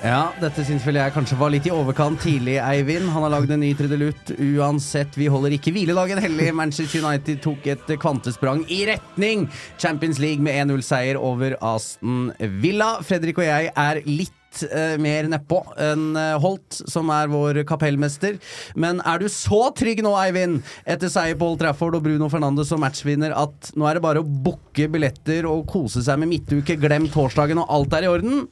Ja, dette syns vel jeg kanskje var litt i overkant tidlig, Eivind. Han har lagd en ny trudelutt. Uansett, vi holder ikke hviledagen hellig. Manchester United tok et kvantesprang i retning Champions League med 1-0-seier over Aston Villa. Fredrik og jeg er litt eh, mer nedpå enn eh, Holt, som er vår kapellmester. Men er du så trygg nå, Eivind, etter seier på Old Trafford og Bruno Fernandes som matchvinner, at nå er det bare å booke billetter og kose seg med midtuke, glem torsdagen og alt er i orden?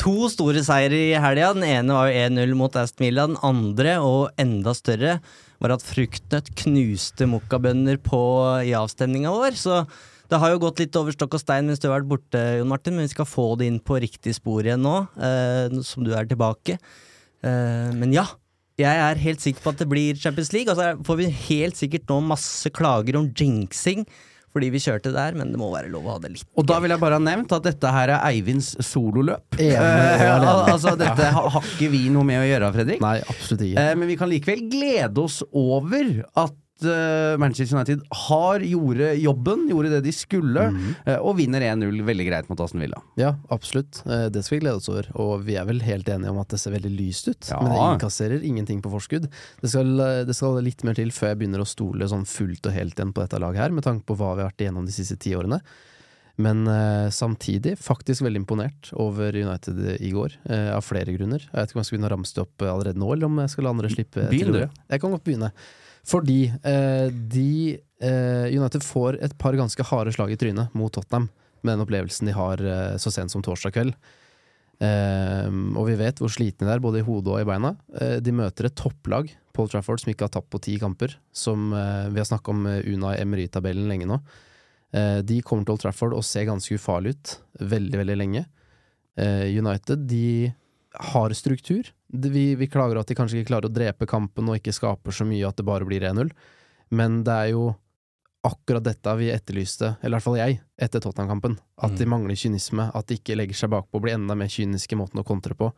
To store seire i helga. Den ene var jo 1-0 mot Aston Villa. Den andre, og enda større, var at Fruktnøtt knuste mokkabønner på i avstemninga vår. Så det har jo gått litt over stokk og stein mens du har vært borte, Jon Martin, men vi skal få det inn på riktig spor igjen nå, eh, som du er tilbake. Eh, men ja. Jeg er helt sikker på at det blir Champions League. Og så får vi helt sikkert nå masse klager om jinxing fordi vi kjørte der, men det må være lov å ha det litt Og da vil jeg bare ha nevnt at dette her er Eivinds sololøp. Eh, ja, altså, dette ha- har ikke vi noe med å gjøre, Fredrik. Nei, absolutt ikke. Eh, men vi kan likevel glede oss over at eh, Manchester United har gjorde jobben, gjorde det de skulle, mm. og vinner 1-0 veldig greit mot Aston Villa. Ja, absolutt. Eh, Det skal vi glede oss over. Og vi er vel helt enige om at det ser veldig lyst ut. Ja. Men det innkasserer ingenting på forskudd. Det skal, det skal litt mer til før jeg begynner å stole sånn fullt og helt igjen på dette laget her, med tanke på hva vi har vært igjennom de siste ti årene. Men eh, samtidig faktisk veldig imponert over United i går, eh, av flere grunner. Jeg vet ikke om jeg skal begynne å ramse det opp allerede nå, eller om jeg skal la andre slippe Begynn, du. Jeg kan godt begynne. Fordi eh, de eh, United får et par ganske harde slag i trynet mot Tottenham med den opplevelsen de har eh, så sent som torsdag kveld. Eh, og vi vet hvor slitne de er, både i hodet og i beina. Eh, de møter et topplag, Paul Trafford, som ikke har tapt på ti kamper. Som eh, Vi har snakka om Una Emery-tabellen lenge nå. De kommer til Old Trafford og ser ganske ufarlige ut veldig, veldig lenge. United, de har struktur. Vi, vi klager at de kanskje ikke klarer å drepe kampen og ikke skaper så mye at det bare blir 1-0. Men det er jo akkurat dette vi etterlyste, eller i hvert fall jeg, etter Tottenham-kampen. At de mangler kynisme, at de ikke legger seg bakpå og blir enda mer kyniske i måten å kontre på.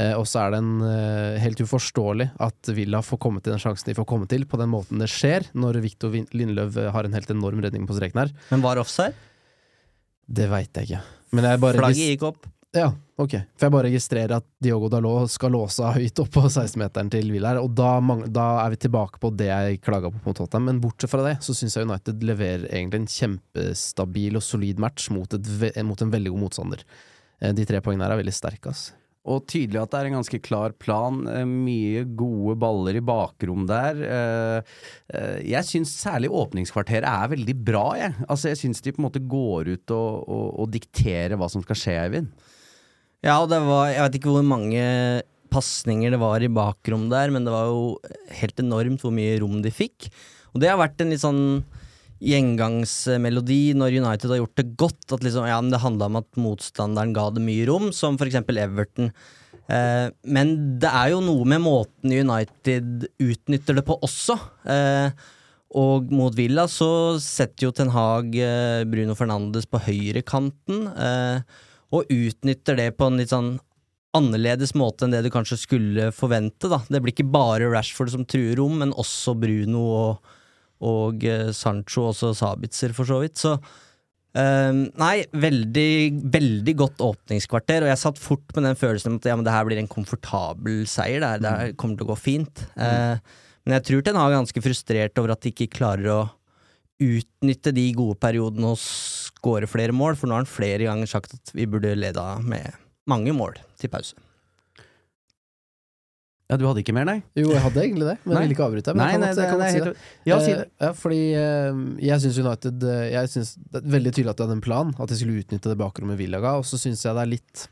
Eh, og så er det en, eh, helt uforståelig at Villa får komme til den sjansen de får komme til, på den måten det skjer, når Victor Lindløv har en helt enorm redning på streken her. Men var offside? Det veit jeg ikke. Men jeg bare Flagget gikk opp. Ja, ok. For jeg bare registrerer at Diogo Dalot skal låse høyt opp på 16-meteren til Villa og da, da er vi tilbake på det jeg klaga på mot Tottenham. Men bortsett fra det, så syns jeg United leverer egentlig en kjempestabil og solid match mot, et, mot en veldig god motstander. Eh, De tre poengene her er veldig sterke, ass. Og tydelig at det er en ganske klar plan. eh, Mye gode baller i bakrom der. Eh, Jeg syns særlig åpningskvarteret er veldig bra, jeg. Altså, jeg syns de på en måte går ut og, og, og dikterer hva som skal skje, Eivind. Ja, og det var Jeg vet ikke hvor mange pasninger det var i bakrom der, men det var jo helt enormt hvor mye rom de fikk. Og det har vært en litt sånn gjengangsmelodi når United har gjort det godt. At liksom, ja, det handla om at motstanderen ga det mye rom, som eksempel Everton. Eh, men det er jo noe med måten United utnytter det på også. Eh, og mot Villa så setter jo Ten Hag eh, Bruno Fernandes på høyrekanten, eh, og utnytter det på en litt sånn annerledes måte enn det du kanskje skulle forvente. da. Det blir ikke bare Rashford som truer rom, men også Bruno og, og eh, Sancho også Sabitzer, for så vidt. Så eh, nei, veldig, veldig godt åpningskvarter, og jeg satt fort med den følelsen om at ja, men det her blir en komfortabel seier. Det her, det her kommer til å gå fint. Uh, men jeg tror Ten Hag er ganske frustrert over at de ikke klarer å utnytte de gode periodene og skåre flere mål, for nå har han flere ganger sagt at vi burde leda med mange mål til pause. Ja, du hadde ikke mer, nei? Jo, jeg hadde egentlig det, men Nei. jeg ville ikke avbryte. Men Nei, jeg kan nei, godt, jeg kan er si det. Ja, si Eh, det. Ja, fordi uh, jeg syns United uh, Jeg synes Det er veldig tydelig at de hadde en plan, at de skulle utnytte det bakrommet Villa ga, og så syns jeg det er litt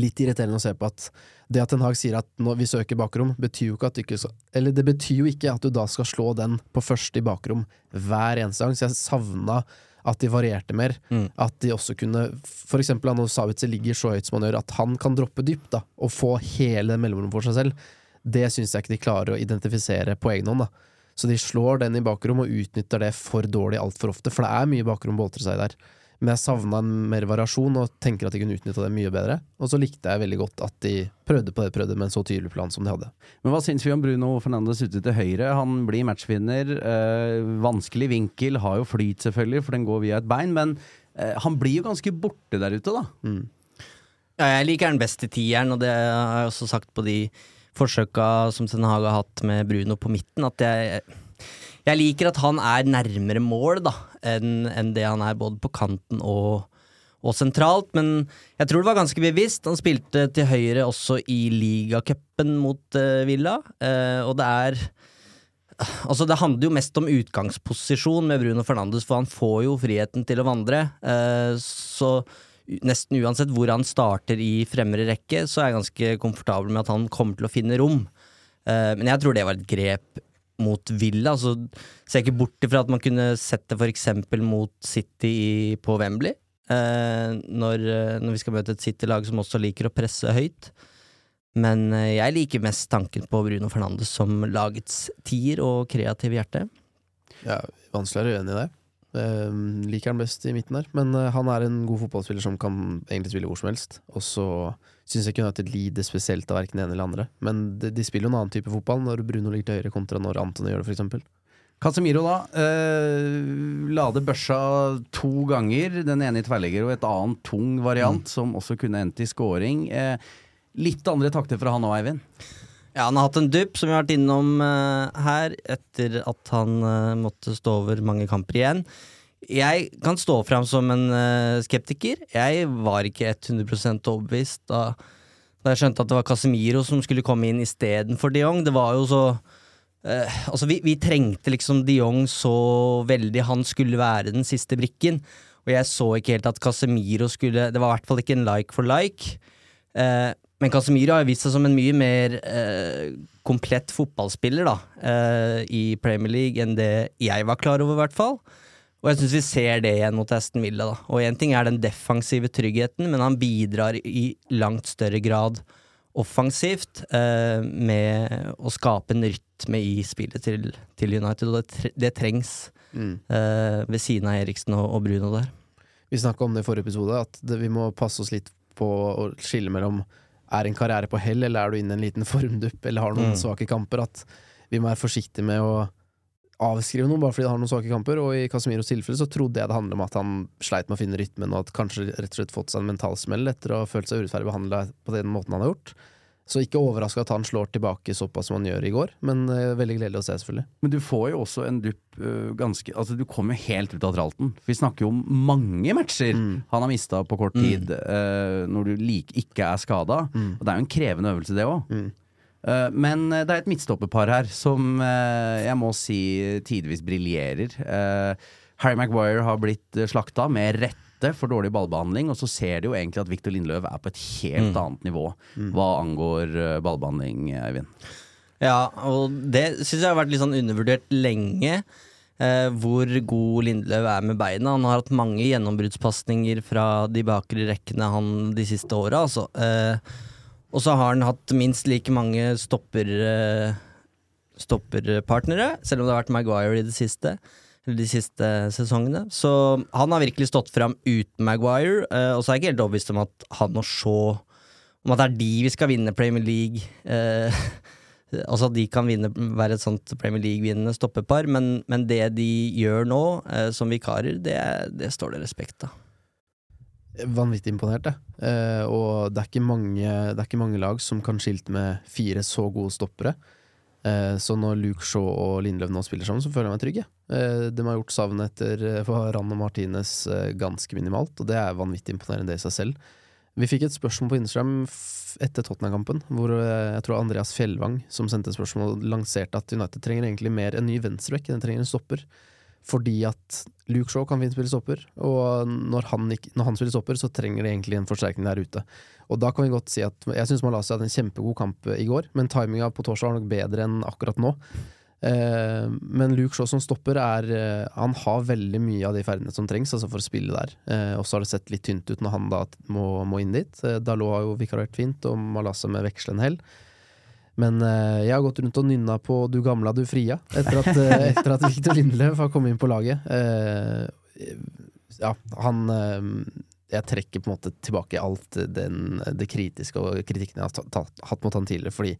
Litt irriterende å se på at det at Ten Hag sier at når vi søker bakrom, betyr jo ikke at du ikke skal Eller det betyr jo ikke at du da skal slå den på første i bakrom hver eneste gang, så jeg savna at de varierte mer. Mm. At de også kunne For eksempel når Sabitzer ligger så høyt som han gjør, at han kan droppe dypt da og få hele mellomrommet for seg selv. Det syns jeg ikke de klarer å identifisere på egen hånd. da Så de slår den i bakrom og utnytter det for dårlig altfor ofte, for det er mye bakrom boltre seg der. Men jeg savna mer variasjon og tenker at de kunne utnytta det mye bedre. Og så likte jeg veldig godt at de prøvde på det prøvde med en så tydelig plan som de hadde. Men hva syns vi om Bruno Fernandes ute til høyre? Han blir matchvinner. Eh, vanskelig vinkel, har jo flyt selvfølgelig, for den går via et bein. Men eh, han blir jo ganske borte der ute, da. Ja, jeg liker den best i tieren, og det har jeg også sagt på de forsøka som Ten Hag har hatt med Bruno på midten, at jeg jeg liker at han er nærmere mål da enn en det han er både på kanten og, og sentralt, men jeg tror det var ganske bevisst. Han spilte til høyre også i ligacupen mot uh, Villa, uh, og det er Altså Det handler jo mest om utgangsposisjon med Bruno Fernandes, for han får jo friheten til å vandre. Eh, så nesten uansett hvor han starter i fremre rekke, så er jeg ganske komfortabel med at han kommer til å finne rom. Men jeg tror det var et grep mot Villa. Så ser jeg ikke bort ifra at man kunne sett det f.eks. mot City på Wembley. Eh, når, eh, når vi skal møte et City-lag som også liker å presse høyt. Men eh, jeg liker mest tanken på Bruno Fernandes som lagets tier og kreativ hjerte. Ja, Vanskelig å være uenig i det. Eh, liker han best i midten der. Men uh, han er en god fotballspiller som kan egentlig spille hvor som helst. Og så syns jeg ikke United lider spesielt av verken det ene eller andre. Men de, de spiller jo en annen type fotball når Bruno ligger til høyre kontra når Antony gjør det, eksempel. Casemiro, da. Uh, lade børsa to ganger. Den ene i tverrligger og et annet tung variant, som også kunne endt i scoring. Eh, litt andre takter fra han og Eivind. Ja, han har hatt en dupp, som vi har vært innom uh, her, etter at han uh, måtte stå over mange kamper igjen. Jeg kan stå fram som en uh, skeptiker. Jeg var ikke 100% overbevist da, da jeg skjønte at det var Casemiro som skulle komme inn istedenfor de Jong. Det var jo så Altså, vi, vi trengte liksom de Jong så veldig. Han skulle være den siste brikken. Og jeg så ikke helt at Casemiro skulle Det var i hvert fall ikke en like for like. Eh, men Casemiro har vist seg som en mye mer eh, komplett fotballspiller da, eh, i Premier League enn det jeg var klar over, i hvert fall. Og jeg syns vi ser det igjen mot Aston Villa. da. Og én ting er den defensive tryggheten, men han bidrar i langt større grad offensivt eh, med å skape en rytme i spillet til, til United, og det, det trengs eh, ved siden av Eriksen og, og Bruno der. Vi snakka om det i forrige episode, at det, vi må passe oss litt på å skille mellom er en karriere på hell, eller er du inne i en liten formdupp, eller har noen Mm. svake kamper. At vi må være forsiktige med å avskrive noen bare fordi han har noen svake kamper. Og i Casemiros tilfelle så trodde jeg det handlet om at han sleit med å finne rytmen, og at kanskje rett og slett fått seg en mental smell etter å ha følt seg urettferdig behandla på den måten han har gjort. Så ikke overraska at han slår tilbake såpass som han gjør i går, men uh, veldig gledelig å se, selvfølgelig. Men du får jo også en dupp uh, ganske Altså, du kommer jo helt ut av tralten. Vi snakker jo om mange matcher han har mista på kort tid, øh, når du like, ikke er skada. Og det er jo en krevende øvelse, det òg. men øh, det er et midtstopperpar her som jeg må si tidvis briljerer. Uh, Harry Maguire har blitt uh, slakta, med rette, for dårlig ballbehandling. Og så ser de jo egentlig at Victor Lindløv er på et helt annet nivå hva angår øh, ballbehandling, Eivind. Ja, og det syns jeg har vært litt sånn undervurdert lenge. Eh, hvor god Lindløv er med beina. Han har hatt mange gjennombruddspasninger fra de bakre rekkene han de siste åra, altså. Eh, og så har han hatt minst like mange stopper, eh, stopperpartnere, selv om det har vært Maguire i det siste. De siste sesongene. Så han har virkelig stått fram uten Maguire, eh, og så er jeg ikke helt overbevist om at han og Shaw Om at det er de vi skal vinne Premier League. Eh, Altså at de kan vinne, være et sånt Premier League-vinnende stoppepar, men, men det de gjør nå, eh, som vikarer, det, det står det respekt av. Vanvittig imponert, det. Eh, og det er, mange, det er ikke mange lag som kan skilte med fire så gode stoppere. Eh, så når Luke Shaw og Lindløv nå spiller sammen, så føler jeg meg trygg. Eh, de har gjort savnet etter eh, Varan og Martinez ganske minimalt, og det er vanvittig imponerende i seg selv. Vi fikk et spørsmål på Instagram etter Tottenham-kampen, hvor jeg tror Andreas Fjellvang som sendte spørsmål, lanserte at United trenger egentlig mer en ny venstreback enn de trenger en stopper. Fordi at Luke Shaw kan fint spille stopper, og når han, ikke, når han spiller stopper, så trenger de egentlig en forsterkning der ute. Og da kan vi godt si at Jeg syns Malaysia hadde en kjempegod kamp eh, i går, men timinga på torsdag var nok bedre enn akkurat nå. Eh, men Luke Shaw som stopper er eh, Han har veldig mye av de ferdene som trengs altså for å spille der. Eh, og så har det sett litt tynt ut når han da må, må inn dit. Eh, Dalot har jo vikarert fint, og Malaysia med vekslende hell. Men eh, jeg har gått rundt og nynna på Du gamla, du fria, etter at, eh, etter at Victor Lindløf har kommet inn på laget. Eh, ja, han Jeg trekker på en måte tilbake alt den, det kritiske og kritikken jeg har tatt, ta, hatt mot han tidligere, fordi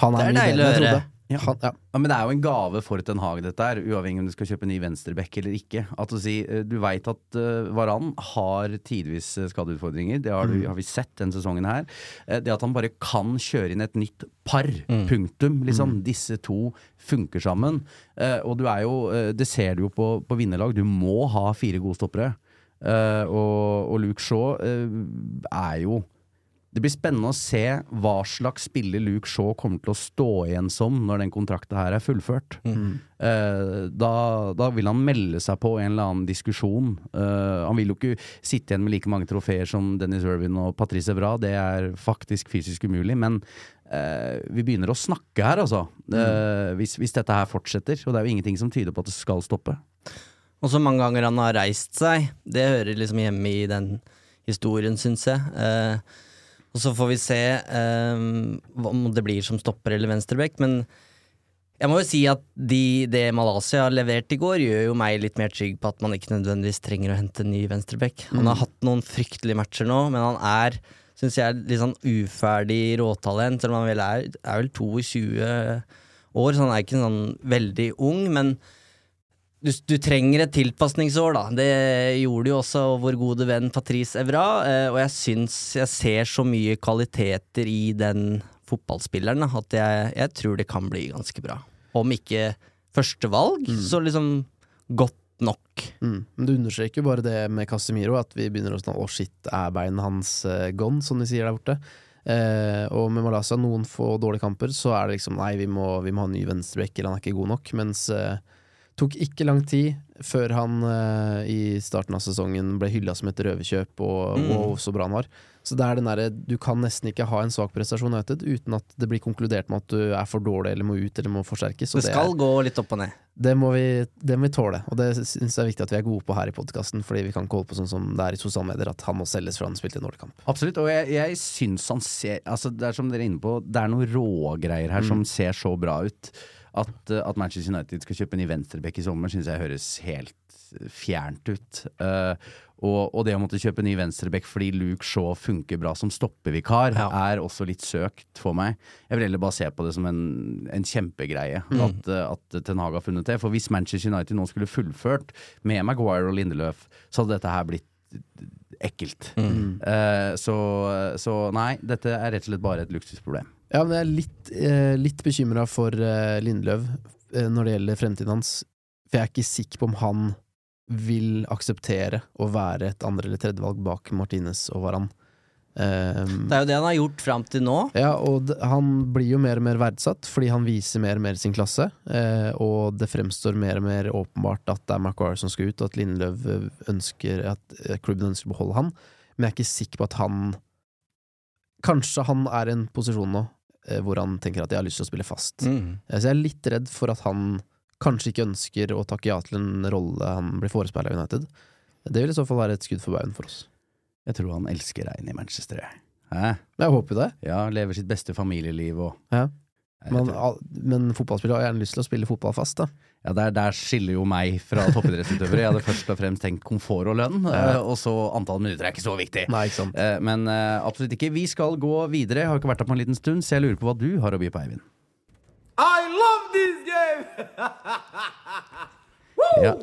han Det er, er mye bedre enn jeg høre. Trodde. Han, ja. Ja, men det er jo en gave for Ten Hag, dette her, uavhengig om du skal kjøpe ny venstreback eller ikke. At Du, si, eh, Du veit at uh, Varan har tidvis eh, skadeutfordringer, det har, du, har vi sett denne sesongen her. Eh, det at han bare kan kjøre inn et nytt par, punktum. Liksom. Disse to funker sammen. Uh, og du er jo, uh, det ser du jo på, på vinnerlag, du må ha fire gode stoppere. Uh, og, og Luke Shaw eh, er jo det blir spennende å se hva slags spiller Luke Shaw kommer til å stå igjen som når den kontrakten her er fullført. Eh, da, da vil han melde seg på en eller annen diskusjon. Eh, han vil jo ikke sitte igjen med like mange trofeer som Dennis Irvin og Patrice Evra, det er faktisk fysisk umulig. Men eh, vi begynner å snakke her, altså. Mm. hvis, hvis dette her fortsetter. Og det er jo ingenting som tyder på at det skal stoppe. Og så mange ganger han har reist seg, det hører liksom hjemme i den historien, syns jeg. Eh, og så får vi se um, om det blir som stopper eller venstreback, men jeg må jo si at de, det Malaysia har levert i går, gjør jo meg litt mer trygg på at man ikke nødvendigvis trenger å hente en ny venstreback. Han har hatt noen fryktelige matcher nå, men han er, syns jeg, litt sånn uferdig råtalent, selv om han vel er, er vel 22 år, så han er ikke sånn veldig ung, men du, du trenger et tilpasningsår, da. Det gjorde jo også vår gode venn Patrice Evra, eh, og jeg syns jeg ser så mye kvaliteter i den fotballspilleren at jeg, jeg tror det kan bli ganske bra. Om ikke førstevalg, så liksom godt nok. Mm. Men du understreker jo bare det med Casemiro, at vi begynner å snakke Å, shit, er beinet hans uh, gone, som de sier der borte. Eh, og med Malaysia, noen få dårlige kamper, så er det liksom Nei, vi må, vi må ha en ny venstreback, eller han er ikke god nok. Mens eh, tok ikke lang tid før han uh, i starten av sesongen ble hylla som et røverkjøp, og Mm. wow, så bra han var. Så det er den derre Du kan nesten ikke ha en svak prestasjon United uten at det blir konkludert med at du er for dårlig eller må ut eller må forsterkes. Det, Det det er- skal gå litt opp og ned. det må, vi, det må vi tåle, og det syns jeg er viktig at vi er gode på her i podkasten. Fordi vi kan ikke holde på sånn som det er i sosiale medier, at han må selges fra han spilte i Nordkamp. Absolutt, og jeg, jeg syns han ser altså Det er som dere er inne på, det er noen rågreier her som ser så bra ut. At, eh, at Manchester United skal kjøpe en ny venstreback i sommer, syns jeg høres helt fjernt ut. Uh, og, og det å måtte kjøpe en ny venstreback fordi Luke Shaw funker bra som stoppevikar, Ja. er også litt søkt for meg. Jeg vil heller bare se på det som en, en kjempegreie at, eh, at Ten Hag har funnet det. For hvis Manchester United nå skulle fullført med Maguire og Lindeløf, så hadde dette her blitt ekkelt. Eh, så, så nei, dette er rett og slett bare et luksusproblem. Ja, men jeg er litt, eh, litt bekymra for eh, Lindløv eh, når det gjelder fremtiden hans. For jeg er ikke sikker på om han vil akseptere å være et andre- eller tredjevalg bak Martinez og Varan. Um, Det er jo det han har gjort fram til nå. Ja, og han blir jo mer og mer verdsatt fordi han viser mer og mer sin klasse. Eh, og det fremstår mer og mer åpenbart at det er Maguire som skal ut, og at Lindløv eh, ønsker at eh, klubben ønsker å beholde han. Men jeg er ikke sikker på at han Kanskje han er i en posisjon nå hvor han tenker at jeg har lyst til å spille fast. Mm. Eh, Så jeg er litt redd for at han kanskje ikke ønsker å takke ja til en rolle han blir forespeila i United. Det vil i så fall være et skudd for baugen for oss. Jeg tror han elsker regn i Manchester. Hæ? Jeg håper det. Ja, lever sitt beste familieliv og Ja. Men, men fotballspillere har gjerne lyst til å spille fotball fast, da. Ja, der, der skiller jo meg fra toppidrettsutøvere. Jeg hadde først og fremst tenkt komfort og lønn, eh, og så antall minutter er ikke så viktig. Nei, ikke sant. Eh, Men eh, absolutt ikke. Vi skal gå videre. Jeg har ikke vært her på en liten stund, så jeg lurer på hva du har å by på, Eivind. I love this Ja.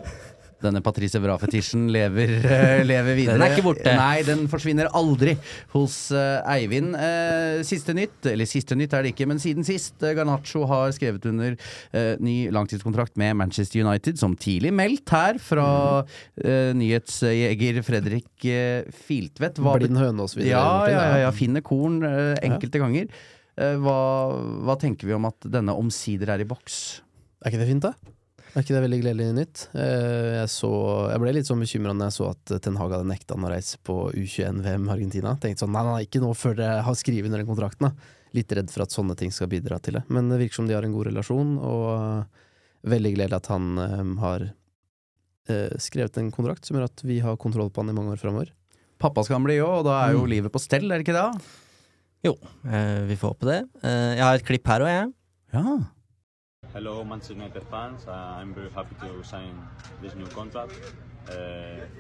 Denne Patrice Evra-fetisjen lever, uh, lever videre. Den er ikke borte. Nei, den forsvinner aldri hos uh, Eivind. Uh, siste nytt, eller siste nytt er det ikke, men siden sist. Uh, Garnaccio har skrevet under eh, ny langtidskontrakt med Manchester United, som tidlig meldt her fra nyhetsjeger Fredrik Filtvedt. Blind høne og så videre. ja, ja, ja, ja, finner korn enkelte ganger. Eh, hva, hva tenker vi om at denne omsider er i boks? Er ikke det fint, da? Er ikke det veldig gledelig nytt? Eh, Jeg, så, jeg ble litt sånn bekymra når jeg så at Ten Hag hadde nekta han å reise på U21-VM Argentina. Tenkte sånn, nei, nei, ikke nå før jeg har skrevet under den kontrakten. da. Litt redd for at sånne ting skal bidra til det. Men det virker som de har en god relasjon, og eh, veldig gledelig at han um, har uh, skrevet en kontrakt som gjør at vi har kontroll på han i mange år framover. Pappa skal han bli òg, og da er jo Mm. livet på stell, er det ikke det? Jo, eh, vi får håpe det. Eh, jeg har et klipp her òg, jeg. Ja. Hello, Manchester United fans. Uh, I'm very happy to sign this new contract. Uh,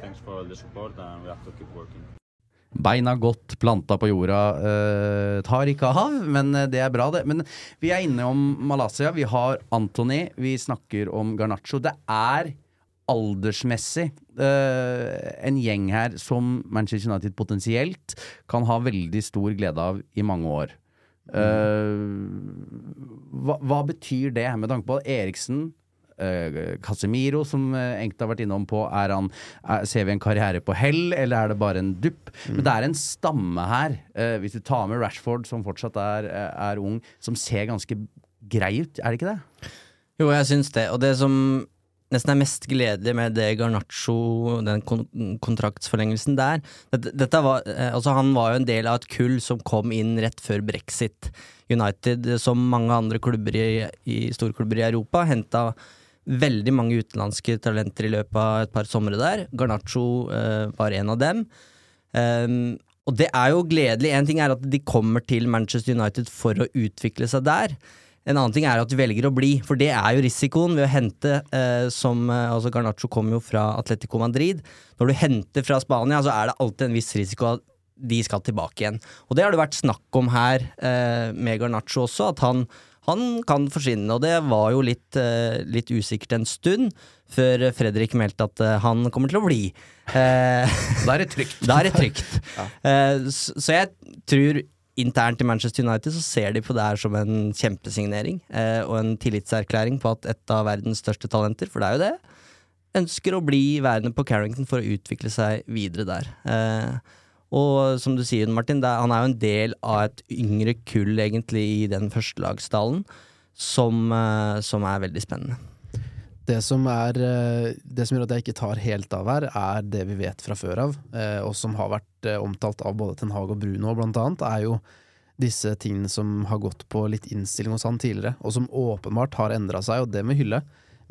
thanks for all the support, and we have to keep working. Beina godt planta på jorda. eh, tar ikke av, men eh, det er bra, det. Men vi er inne om Malaysia. Vi har Anthony, Vi snakker om Garnaccio. Det er aldersmessig eh, en gjeng her som Manchester United potensielt kan ha veldig stor glede av i mange år. Eh, hva, hva betyr det, med tanke på at Eriksen eh, Casemiro, som eh, enkelte har vært innom på, er han, er, ser vi en karriere på hell, eller er det bare en dupp? Men det er en stamme her, hvis du tar med Rashford, som fortsatt er, er ung, som ser ganske grei ut, er det ikke det? Jo, jeg syns det. Og det som nesten er mest gledelig med det Garnaccio, den kon kontraktsforlengelsen der dette, var, eh, altså Han var jo en del av et kull som kom inn rett før brexit. United, som mange andre klubber i, i storklubber i Europa, henta veldig mange utenlandske talenter i løpet av et par somre der. Garnaccio eh, var en av dem. Um, og det er jo gledelig. En ting er at de kommer til Manchester United for å utvikle seg der. En annen ting er at de velger å bli, for det er jo risikoen ved å hente eh, som eh, Altså Garnaccio kommer jo fra Atletico Madrid. Når du henter fra Spania, så er det alltid en viss risiko at de skal tilbake igjen. Og det har det vært snakk om her eh, med Garnaccio også, at han, han kan forsvinne. Og det var jo litt, eh, litt usikkert en stund, før Fredrik meldte at eh, han kommer til å bli. Eh, Da er det trygt. da er det trygt. Eh, så, så jeg tror internt i Manchester United så ser de på det her som en kjempesignering eh, og en tillitserklæring på at et av verdens største talenter, for det er jo det, ønsker å bli værende på Carrington for å utvikle seg videre der. Eh, og som du sier, Martin, er, han er jo en del av et yngre kull egentlig i den førstelagsdalen, som, eh, som er veldig spennende. Det som, er, eh, det som gjør at jeg ikke tar helt av her, er det vi vet fra før av, eh, og som har vært eh, omtalt av både Ten Hag og Bruno blant annet, er jo disse tingene som har gått på litt innstilling hos han tidligere, og som åpenbart har endra seg, og det med hylle,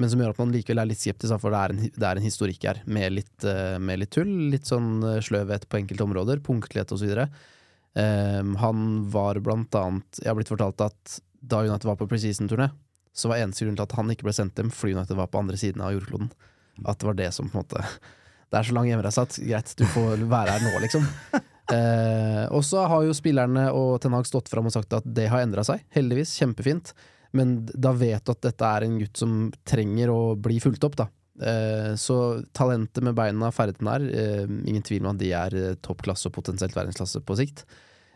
men som gjør at man likevel er litt skeptisk, for det er en, det er en historikk her, med litt, med litt tull, litt sånn sløvhet på enkelte områder, punktlighet osv. Um, han var blant annet Jeg har blitt fortalt at da United var på preseason-turné, så var eneste grunn til at han ikke ble sendt hjem fordi United var på andre siden av jordkloden. At det var det som på en måte Det er så lang hjemreise at greit, du får være her nå, liksom. Eh, og så har jo spillerne og Ten Hag stått fram og sagt at det har endra seg. Heldigvis. Kjempefint. Men da vet du at dette er en gutt som trenger å bli fulgt opp, da. Eh, så talentet med beina, ferdigheten her, eh, ingen tvil om at de er toppklasse og potensielt verdensklasse på sikt.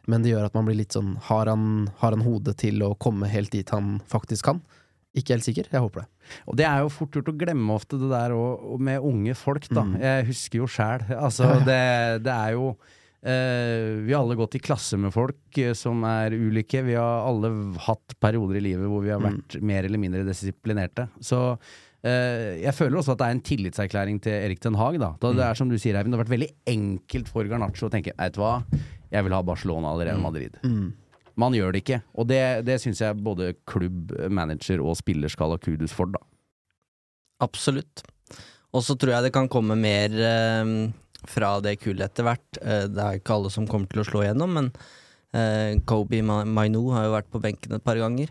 Men det gjør at man blir litt sånn Har han, har han hodet til å komme helt dit han faktisk kan? Ikke helt sikker. Jeg håper det. Og det er jo fort gjort å glemme ofte det der og, med unge folk, da. Mm. Jeg husker jo sjæl. Altså, det, det er jo eh, Vi har alle gått i klasse med folk eh, som er ulike. Vi har alle hatt perioder i livet hvor vi har vært mer eller mindre disiplinerte. Så eh, jeg føler også at det er en tillitserklæring til Erik Den Haag. Da. da Det er som du sier, Eivind, det har vært veldig enkelt for Garnaccio å tenke Vet du hva, jeg vil ha Barcelona allerede Real Madrid. Man gjør det ikke. Og det, det syns jeg både klubb, manager og spiller skal ha kudos for, da. Absolutt. Og så tror jeg det kan komme mer eh, fra det kullet etter hvert. Eh, det er ikke alle som kommer til å slå igjennom, men eh, Kobe Mainou har jo vært på benken et par ganger.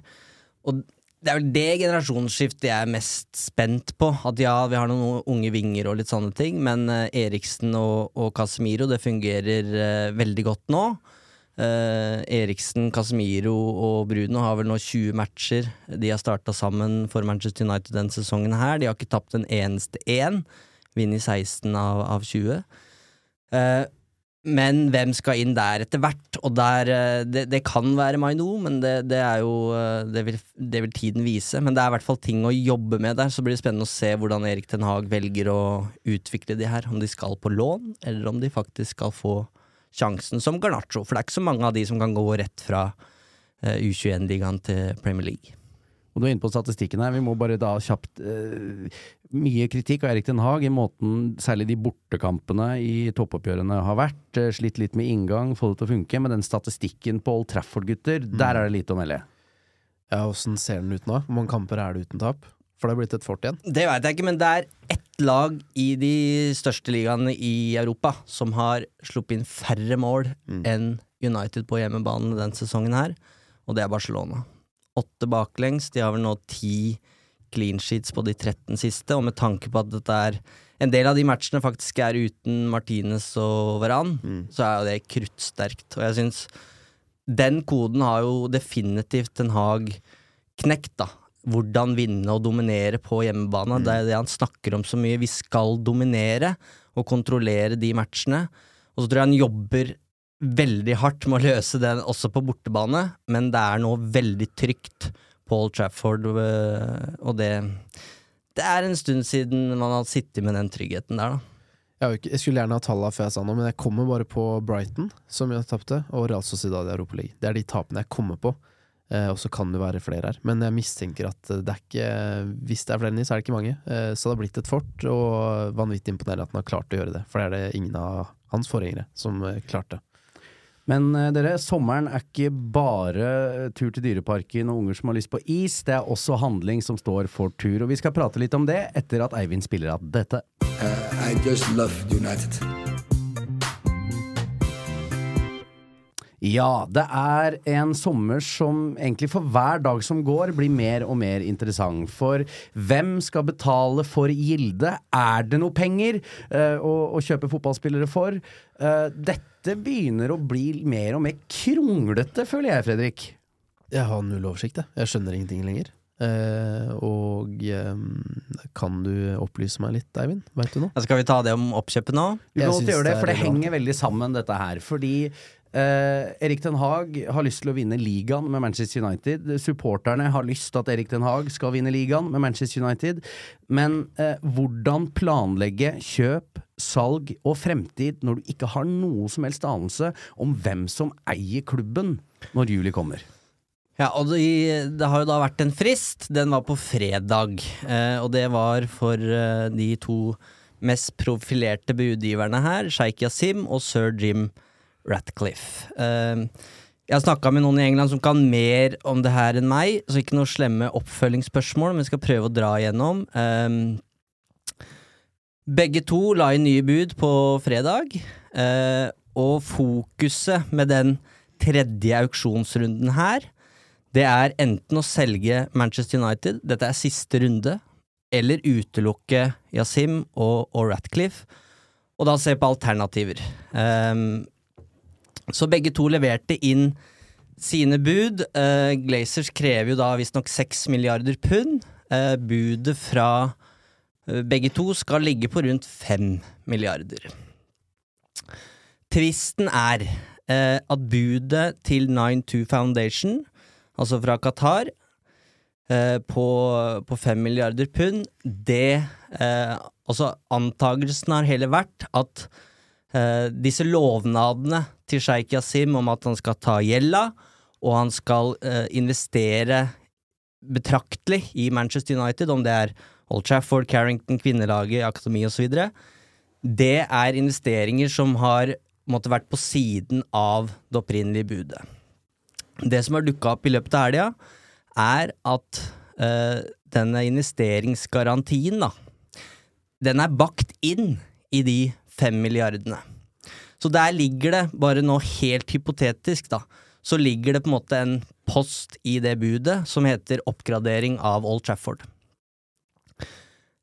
Og det er vel det generasjonsskiftet jeg er mest spent på. At ja, vi har noen unge vinger og litt sånne ting, men eh, Eriksen og, og Casemiro, det fungerer eh, veldig godt nå. Eh, Eriksen, Casemiro og Bruno har vel nå 20 matcher. De har starta sammen for Manchester United denne sesongen her. De har ikke tapt en eneste én. Vunnet 16 av, av 20. Eh, men hvem skal inn der etter hvert? Og der, eh, det, det kan være Maino, men det, det er jo eh, det vil, det vil tiden vise. Men det er i hvert fall ting å jobbe med der, så blir det spennende å se hvordan Erik Ten Hag velger å utvikle de her. Om de skal på lån, eller om de faktisk skal få sjansen som Garnaccio. For det er ikke så mange av de som kan gå rett fra eh, U21-ligaen til Premier League. Og du er inne på statistikken her. Vi må bare da kjapt uh, Mye kritikk av Erik Den Haag i måten særlig de bortekampene i toppoppgjørene har vært. Eh, slitt litt med inngang, få det til å funke. Men den statistikken på Old Trafford, gutter, der er det lite å melde. Ja, Åssen ser den ut nå? Hvor mange kamper er det uten tap? For det har blitt et fort igjen. Det veit jeg ikke, men det er ett lag i de største ligaene i Europa som har sluppet inn færre mål enn United på hjemmebane den sesongen her, og det er Barcelona. Åtte baklengs, de har vel nå ti clean sheets på de 13 siste, og med tanke på at dette er en del av de matchene faktisk er uten Martinez og Varan, så er jo det kruttsterkt. Og jeg syns den koden har jo definitivt en Hag knekt, da. Hvordan vinne og dominere på hjemmebane. Det er det han snakker om så mye. Vi skal dominere og kontrollere de matchene. Og så tror jeg han jobber veldig hardt med å løse det også på bortebane, men det er nå veldig trygt på Old Trafford, øh, og det Det er en stund siden man har sittet med den tryggheten der, da. Jeg, skulle gjerne ha tallene før jeg sa noe, men jeg kommer bare på Brighton, som jeg tapte, og Real Sociedad i Europa League. Det er de tapene jeg kommer på. Eh, og så kan det være flere her. Men jeg mistenker at det er ikke Hvis det er flere enn de, så er det ikke mange. Eh, så det har blitt et fort, og vanvittig imponerende at han har klart å gjøre det. For det er det ingen av hans forgjengere som eh, klarte. Men eh, dere, sommeren er ikke bare tur til dyreparken og unger som har lyst på is. Det er også handling som står for tur. Og vi skal prate litt om det etter at Eivind spiller av dette. Uh, I just love United. Ja, det er en sommer som egentlig for hver dag som går blir mer og mer interessant. For hvem skal betale for Gilde? Er det noe penger uh, å, å kjøpe fotballspillere for? Uh, dette begynner å bli mer og mer kronglete, føler jeg, Fredrik. Jeg har null oversikt, jeg. Jeg skjønner ingenting lenger. Uh, og eh, kan du opplyse meg litt, Eivind? Veit du noe? Skal vi ta det om oppkjøpet nå? Vi må kan godt gjøre det, det for det det henger veldig sammen, dette her. Fordi eh, Erik Den Haag har lyst til å vinne ligaen med Manchester United. Supporterne har lyst til at Erik Den Haag skal vinne ligaen med Manchester United. Men eh, hvordan planlegge kjøp, salg og fremtid når du ikke har noe som helst anelse om hvem som eier klubben når juli kommer? Ja, og det, det har jo da vært en frist. Den var på fredag, eh, og det var for eh, de to mest profilerte budgiverne her, Sheikh Yasim og sir Jim Ratcliffe. Eh, jeg har snakka med noen i England som kan mer om det her enn meg, så ikke noe slemme oppfølgingsspørsmål, men jeg skal prøve å dra igjennom. Eh, begge to la inn nye bud på fredag, eh, og fokuset med den tredje auksjonsrunden her, det er enten å selge Manchester United, dette er siste runde, eller utelukke Yasim og, og Ratcliffe, og da se på alternativer. Ehm, så begge to leverte inn sine bud. Uh, Glazers krever jo da visstnok seks milliarder pund. Uh, budet fra uh, begge to skal ligge på rundt fem milliarder. Tvisten er at budet til 92 Foundation, altså fra Qatar, på, på fem milliarder pund, det Altså, antagelsen har heller vært at eh, disse lovnadene til sjeik Yasim om at han skal ta gjelda, og han skal eh, investere betraktelig i Manchester United, om det er Old Trafford, Carrington, kvinnelaget, akademi osv., det er investeringer som har måtte vært på siden av det opprinnelige budet. Det som har dukka opp i løpet av helga, er at eh, denne investeringsgarantien, da, den er bakt inn i de fem milliardene. Så der ligger det, bare nå helt hypotetisk, da, så ligger det på en måte en post i det budet som heter oppgradering av Old Trafford.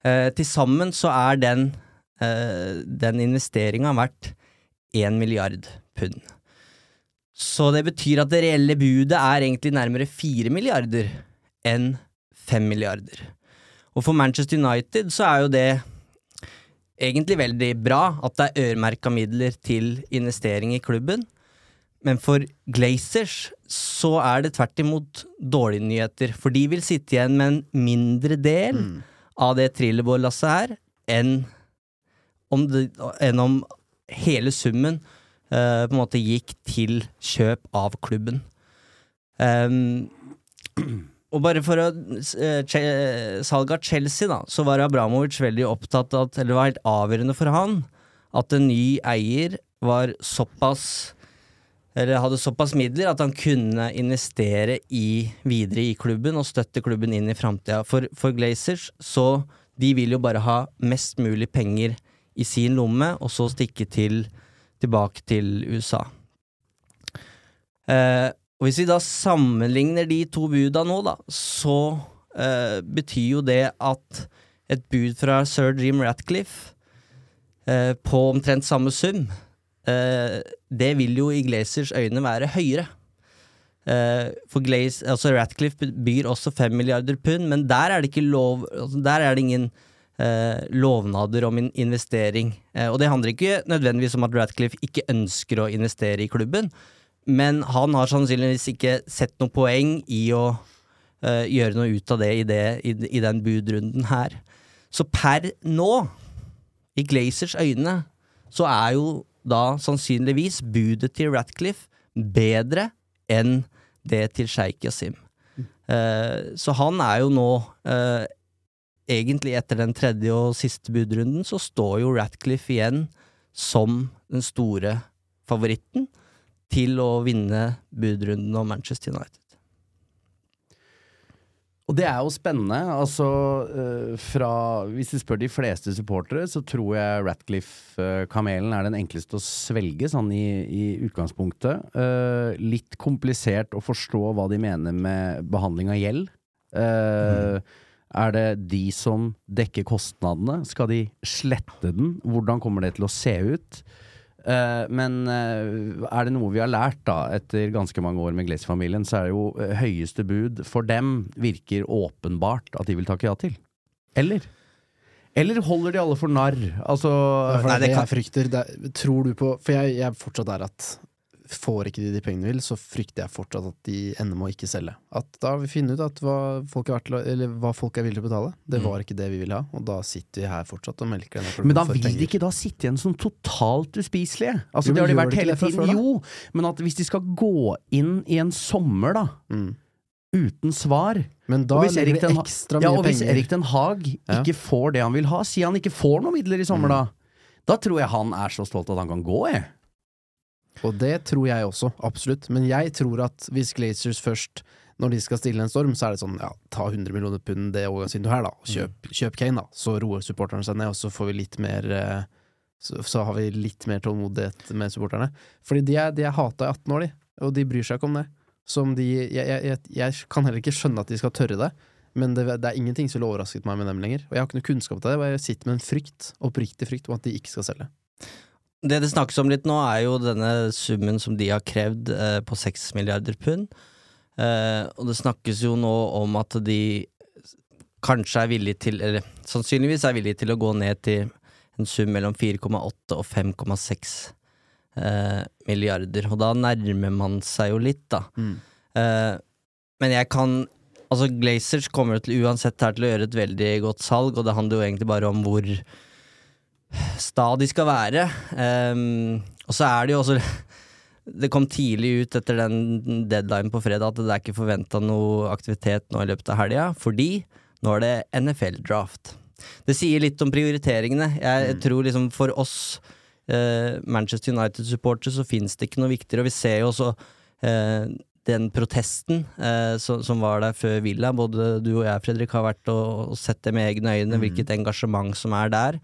Eh, Til sammen så er den, eh, den investeringa verdt én milliard pund. Så det betyr at det reelle budet er egentlig nærmere fire milliarder enn fem milliarder. Og for Manchester United så er jo det egentlig veldig bra at det er øremerka midler til investering i klubben. Men for Glazers så er det tvert imot dårlige nyheter, for de vil sitte igjen med en mindre del av det trillebårlasset her enn om, det, enn om hele summen uh, på en måte gikk til kjøp av klubben. Ehm, og bare for å uh, Salget av Chelsea, da, så var Abramovic veldig opptatt av Eller det var helt avgjørende for han at en ny eier var såpass eller hadde såpass midler at han kunne investere i, videre i klubben og støtte klubben inn i framtida. For, for Glazers så de vil jo bare ha mest mulig penger i sin lomme, og så stikke til, tilbake til USA. Eh, og hvis vi da sammenligner de to buda nå, da, så eh, betyr jo det at et bud fra sir Jim Ratcliffe eh, på omtrent samme sum, eh, det vil jo i Glazers øyne være høyere. Eh, for Glaze, altså Ratcliffe byr også fem milliarder pund, men der er det lov altså Der er det ingen eh, lovnader om en investering. Eh, og det handler ikke nødvendigvis om at Ratcliffe ikke ønsker å investere i klubben, men han har sannsynligvis ikke sett noe poeng i å uh, gjøre noe ut av det i, det i, den budrunden her. Så per nå, i Glazers øyne, så er jo da sannsynligvis budet til Ratcliffe bedre enn det til sjeik Yasim. Eh, så han er jo nå uh, Egentlig etter den tredje og siste budrunden så står jo Ratcliffe igjen som den store favoritten til å vinne budrunden om Manchester United. Og det er jo spennende. Altså, øh, fra Hvis du spør de fleste supportere, så tror jeg Ratcliffe-kamelen er den enkleste å svelge, sånn i, i utgangspunktet. Uh, litt komplisert å forstå hva de mener med behandling av gjeld. Mm. Er det de som dekker kostnadene? Skal de slette den? Hvordan kommer det til å se ut? Uh, men uh, er det noe vi har lært da, etter ganske mange år med Glaze-familien, så er det jo uh, høyeste bud for dem virker åpenbart at de vil takke ja til. Eller? Eller holder de alle for narr? Altså nei, det, det jeg frykter. Det, tror du på For jeg, jeg fortsatt er at får ikke de de pengene de vil, så frykter jeg fortsatt at de ender med å ikke selge. At da har vi funnet ut at hva folk, er, eller hva folk er villige til å betale, det var ikke det vi ville ha, og da sitter vi her fortsatt og melker denne Men da vil de ikke da sitte igjen som totalt uspiselige? Altså, Jo, det har de vært hele tiden. før. Jo, men at hvis de skal gå inn i en sommer, da, mm. uten svar Men da legger Erik de Den- ekstra Ja, og hvis Erik Den Haag Ja. ikke får det han vil ha, si han ikke får noen midler i sommer, Mm. da. Da tror jeg han er så stolt at han kan gå, jeg. Og det tror jeg også, absolutt. Men jeg tror at hvis Glazers først, når de skal stille en storm, så er det sånn ja, ta 100 millioner pund det overgangsvinduet her, da. Kjøp, kjøp Kane, da. Så roer supporterne seg ned, og så får vi litt mer eh, så, så har vi litt mer tålmodighet med supporterne. Fordi de er, de er hata i 18 år, de. Og de bryr seg ikke om det. Som de jeg, jeg, jeg, kan heller ikke skjønne at de skal tørre det. Men det, det er ingenting som ville overrasket meg med dem lenger. Og jeg har ikke noe kunnskap til det, jeg sitter med en frykt, oppriktig frykt, om at de ikke skal selge. Det det snakkes om litt nå, er jo denne summen som de har krevd eh, på seks milliarder pund. Eh, og det snakkes jo nå om at de kanskje er villige til, eller sannsynligvis er villige til å gå ned til en sum mellom 4,8 og 5,6 eh, milliarder. Og da nærmer man seg jo litt, da. Eh, men jeg kan Altså, Glazers kommer til uansett her til å gjøre et veldig godt salg, og det handler jo egentlig bare om hvor sta de skal være. Um, og så er det jo også Det kom tidlig ut etter den deadline på fredag at det er ikke forventa noe aktivitet nå i løpet av helga, fordi nå er det NFL-draft. Det sier litt om prioriteringene. Jeg tror liksom for oss uh, Manchester United-supportere så finnes det ikke noe viktigere, og vi ser jo også uh, den protesten eh, som, som var der før Villa. Både du og jeg, Fredrik, har vært og, og sett det med egne øyne, hvilket engasjement som er der.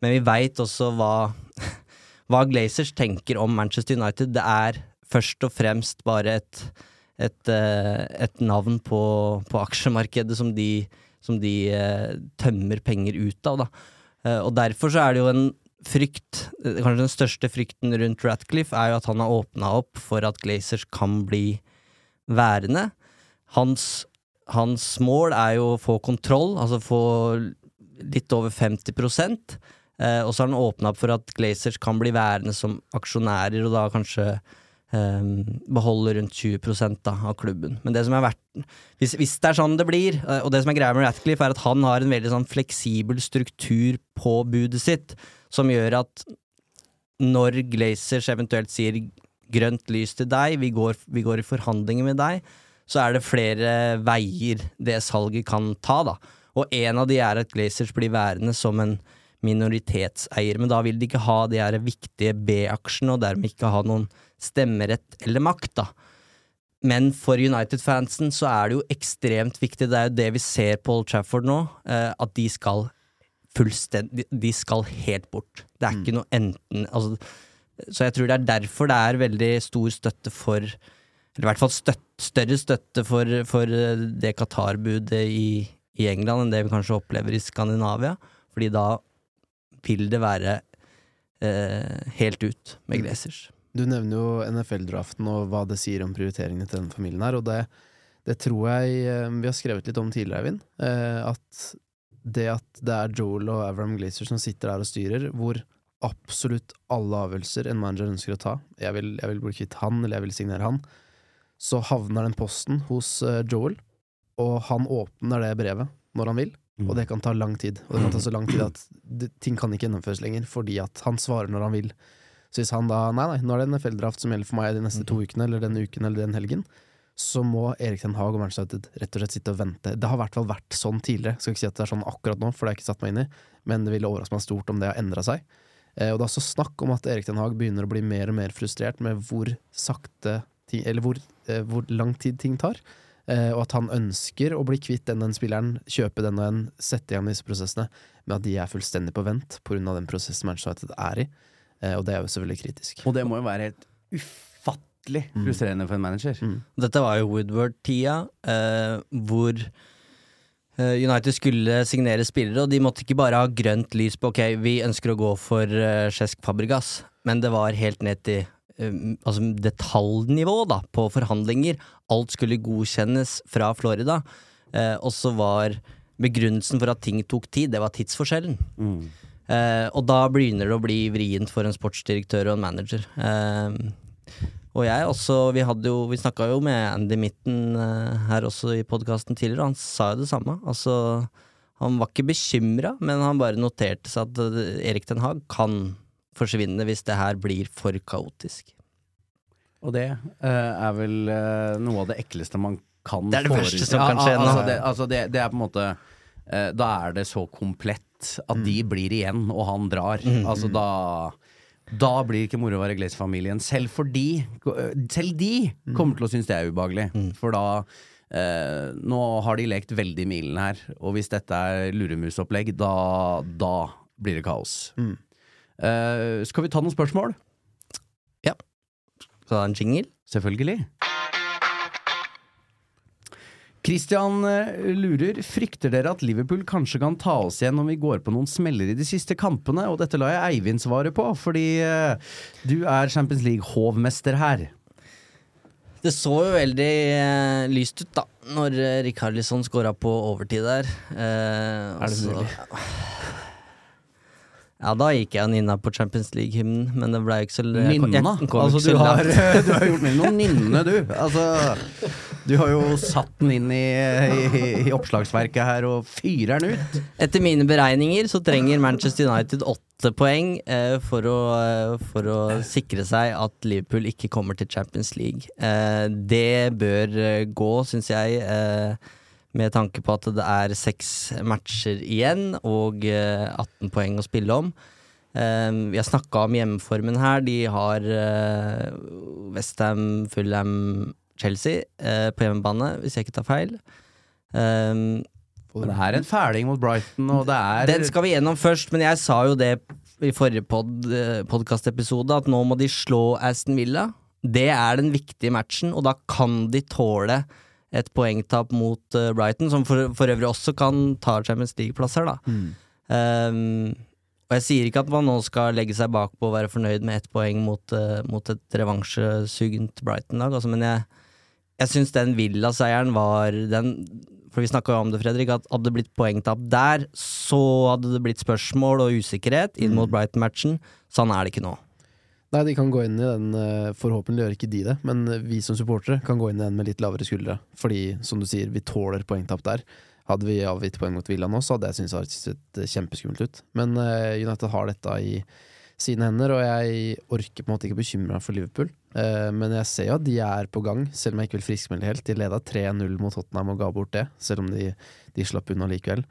Men vi veit også hva, hva Glazers tenker om Manchester United. Det er først og fremst bare et, et, eh, et navn på, på aksjemarkedet som de, som de eh, tømmer penger ut av. Da. Eh, og derfor så er det jo en frykt, kanskje den største frykten rundt Ratcliffe, er jo at han har åpna opp for at Glazers kan bli værende. Hans, hans mål er jo å få kontroll, altså få litt over 50 eh, Og så har han åpna opp for at Glazers kan bli værende som aksjonærer, og da kanskje eh, beholde rundt 20 da, av klubben. Men det som er verdt hvis, hvis det er sånn det blir, eh, og det som er greia med Ratcliffe, er at han har en veldig sånn fleksibel struktur på budet sitt, som gjør at når Glazers eventuelt sier grønt lys til deg, vi går, vi går i forhandlinger med deg, så er det flere veier det salget kan ta, da. Og en av de er at Glazers blir værende som en minoritetseier, men da vil de ikke ha de her viktige B-aksjene, og dermed ikke ha noen stemmerett eller makt, da. Men for United-fansen så er det jo ekstremt viktig, det er jo det vi ser på Old Trafford nå, eh, at de skal fullstendig De skal helt bort. Det er ikke noe enten altså, Så jeg tror det er derfor det er veldig stor støtte for Eller i hvert fall støtt, større støtte for, for det Qatar-budet i, i England enn det vi kanskje opplever i Skandinavia. Fordi da vil det være eh, helt ut med Glazers. Du nevner jo NFL-draften og hva det sier om prioriteringene til denne familien her, og det, det tror jeg eh, vi har skrevet litt om tidligere, Eivind. Eh, at det at det er Joel og Avram Glazer som sitter der og styrer, hvor absolutt alle avgjørelser en manager ønsker å ta, jeg vil, jeg vil bli kvitt han, eller jeg vil signere han, så havner den posten hos eh, Joel, og han åpner det brevet når han vil. Og det kan ta lang tid. Og det kan ta så lang tid at det, ting kan ikke gjennomføres lenger, fordi at han svarer når han vil. Så hvis han da nei, nei, nå er det NFL-draft som gjelder for meg de neste to ukene, eller denne uken eller den helgen, så må Erik Ten Hag og Manchester United rett og slett sitte og vente. Det har i hvert fall vært sånn tidligere. Skal ikke si at det er sånn akkurat nå, for det har jeg ikke satt meg inn i, men det ville overraske meg stort om det har endra seg. Eh, og det er også snakk om at Erik Ten Hag begynner å bli mer og mer frustrert med hvor sakte ting, Eller hvor, eh, hvor lang tid ting tar. Eh, og at han ønsker å bli kvitt den og den spilleren, kjøpe den og den, sette i gang disse prosessene, men at de er fullstendig på vent pga. den prosessen Manchester United er i. Eh, og det er jo selvfølgelig kritisk. Og det må jo være helt ufattelig frustrerende for en manager. Dette var jo Woodward-tida, eh, hvor eh, United skulle signere spillere, og de måtte ikke bare ha grønt lys på ok, vi ønsker å gå for uh, Cesc Fabregas, men det var helt ned til altså detaljnivå da, på forhandlinger. Alt skulle godkjennes fra Florida, eh, og så var begrunnelsen for at ting tok tid, det var tidsforskjellen. Eh, og da begynner det å bli vrient for en sportsdirektør og en manager. Eh, og jeg også, vi hadde jo, vi snakka jo med Andy Mitten eh, her også i podkasten tidligere, og han sa jo det samme. Altså, han var ikke bekymra, men han bare noterte seg at eh, Erik Den Haag kan forsvinne hvis det her blir for kaotisk. Og det uh, er vel uh, noe av det ekleste man kan Det er det forestille- verste som kan skje ja, Altså det, altså det, det er på en måte uh, Da er det så komplett at de blir igjen, og han drar. Altså da da blir ikke moro å være Glaze-familien. Selv fordi Selv de kommer til å synes det er ubehagelig. For da eh, Nå har de lekt veldig milen her, og hvis dette er luremusopplegg, da, da blir det kaos. Eh, skal vi ta noen spørsmål? Ja. Så det er en jingle. Selvfølgelig. Christian eh, lurer Frykter dere at Liverpool kanskje kan ta oss igjen om vi går på noen smeller i de siste kampene? Og dette lar jeg Eivind svare på, fordi eh, du er Champions League-hovmester her. Det så jo veldig eh, lyst ut, da, når eh, Rikarlisson skåra på overtid der. Eh, Er det og mulig? Ja, da gikk jeg og nynna på Champions League-hymnen, men det ble ikke så Nynna? Altså, du har, du har gjort mer enn å nynne, du. Altså, du har jo satt den inn i, i, i oppslagsverket her og fyrer den ut. Etter mine beregninger så trenger Manchester United åtte poeng eh, for, å, eh, for å sikre seg at Liverpool ikke kommer til Champions League. Eh, det bør eh, gå, syns jeg, eh, med tanke på at det er seks matcher igjen og eh, 18 poeng å spille om. Eh, vi har snakka om hjemmeformen her. De har uh, Westham, Fulham, Chelsea eh, på hjemmebane, hvis jeg ikke tar feil. Eh, Det er en fæling mot Brighton, og det er den skal vi gjennom først, men jeg sa jo det i forrige pod, eh, podkastepisode, at nå må de slå Aston Villa. Det er den viktige matchen, og da kan de tåle et poengtap mot uh, Brighton, som for, for øvrig også kan ta Champions League-plasser, da. Um, Og jeg sier ikke at man nå skal legge seg bakpå og være fornøyd med ett poeng mot, uh, mot et revansjesugent Brighton-lag, altså, men jeg, jeg syns den Villa-seieren var den For vi snakka jo om det, Fredrik, at hadde det blitt poengtap der, så hadde det blitt spørsmål og usikkerhet inn mot Brighton-matchen. Sånn er det ikke nå. Nei, de kan gå inn i den, eh, forhåpentlig gjør ikke de det, men vi som supportere kan gå inn i den med litt lavere skuldre. Fordi, som du sier, vi tåler poengtap der. Hadde vi avgitt poeng mot Villa nå, så hadde jeg syntes det hadde sett kjempeskummelt ut. Men uh, United har dette i sine hender, og jeg orker på en måte ikke bekymre meg for Liverpool. Uh, men jeg ser jo at de er på gang, selv om jeg ikke vil friskmelde helt. De leda 3-0 mot Tottenham og ga bort det, selv om de, de slapp unna likevel.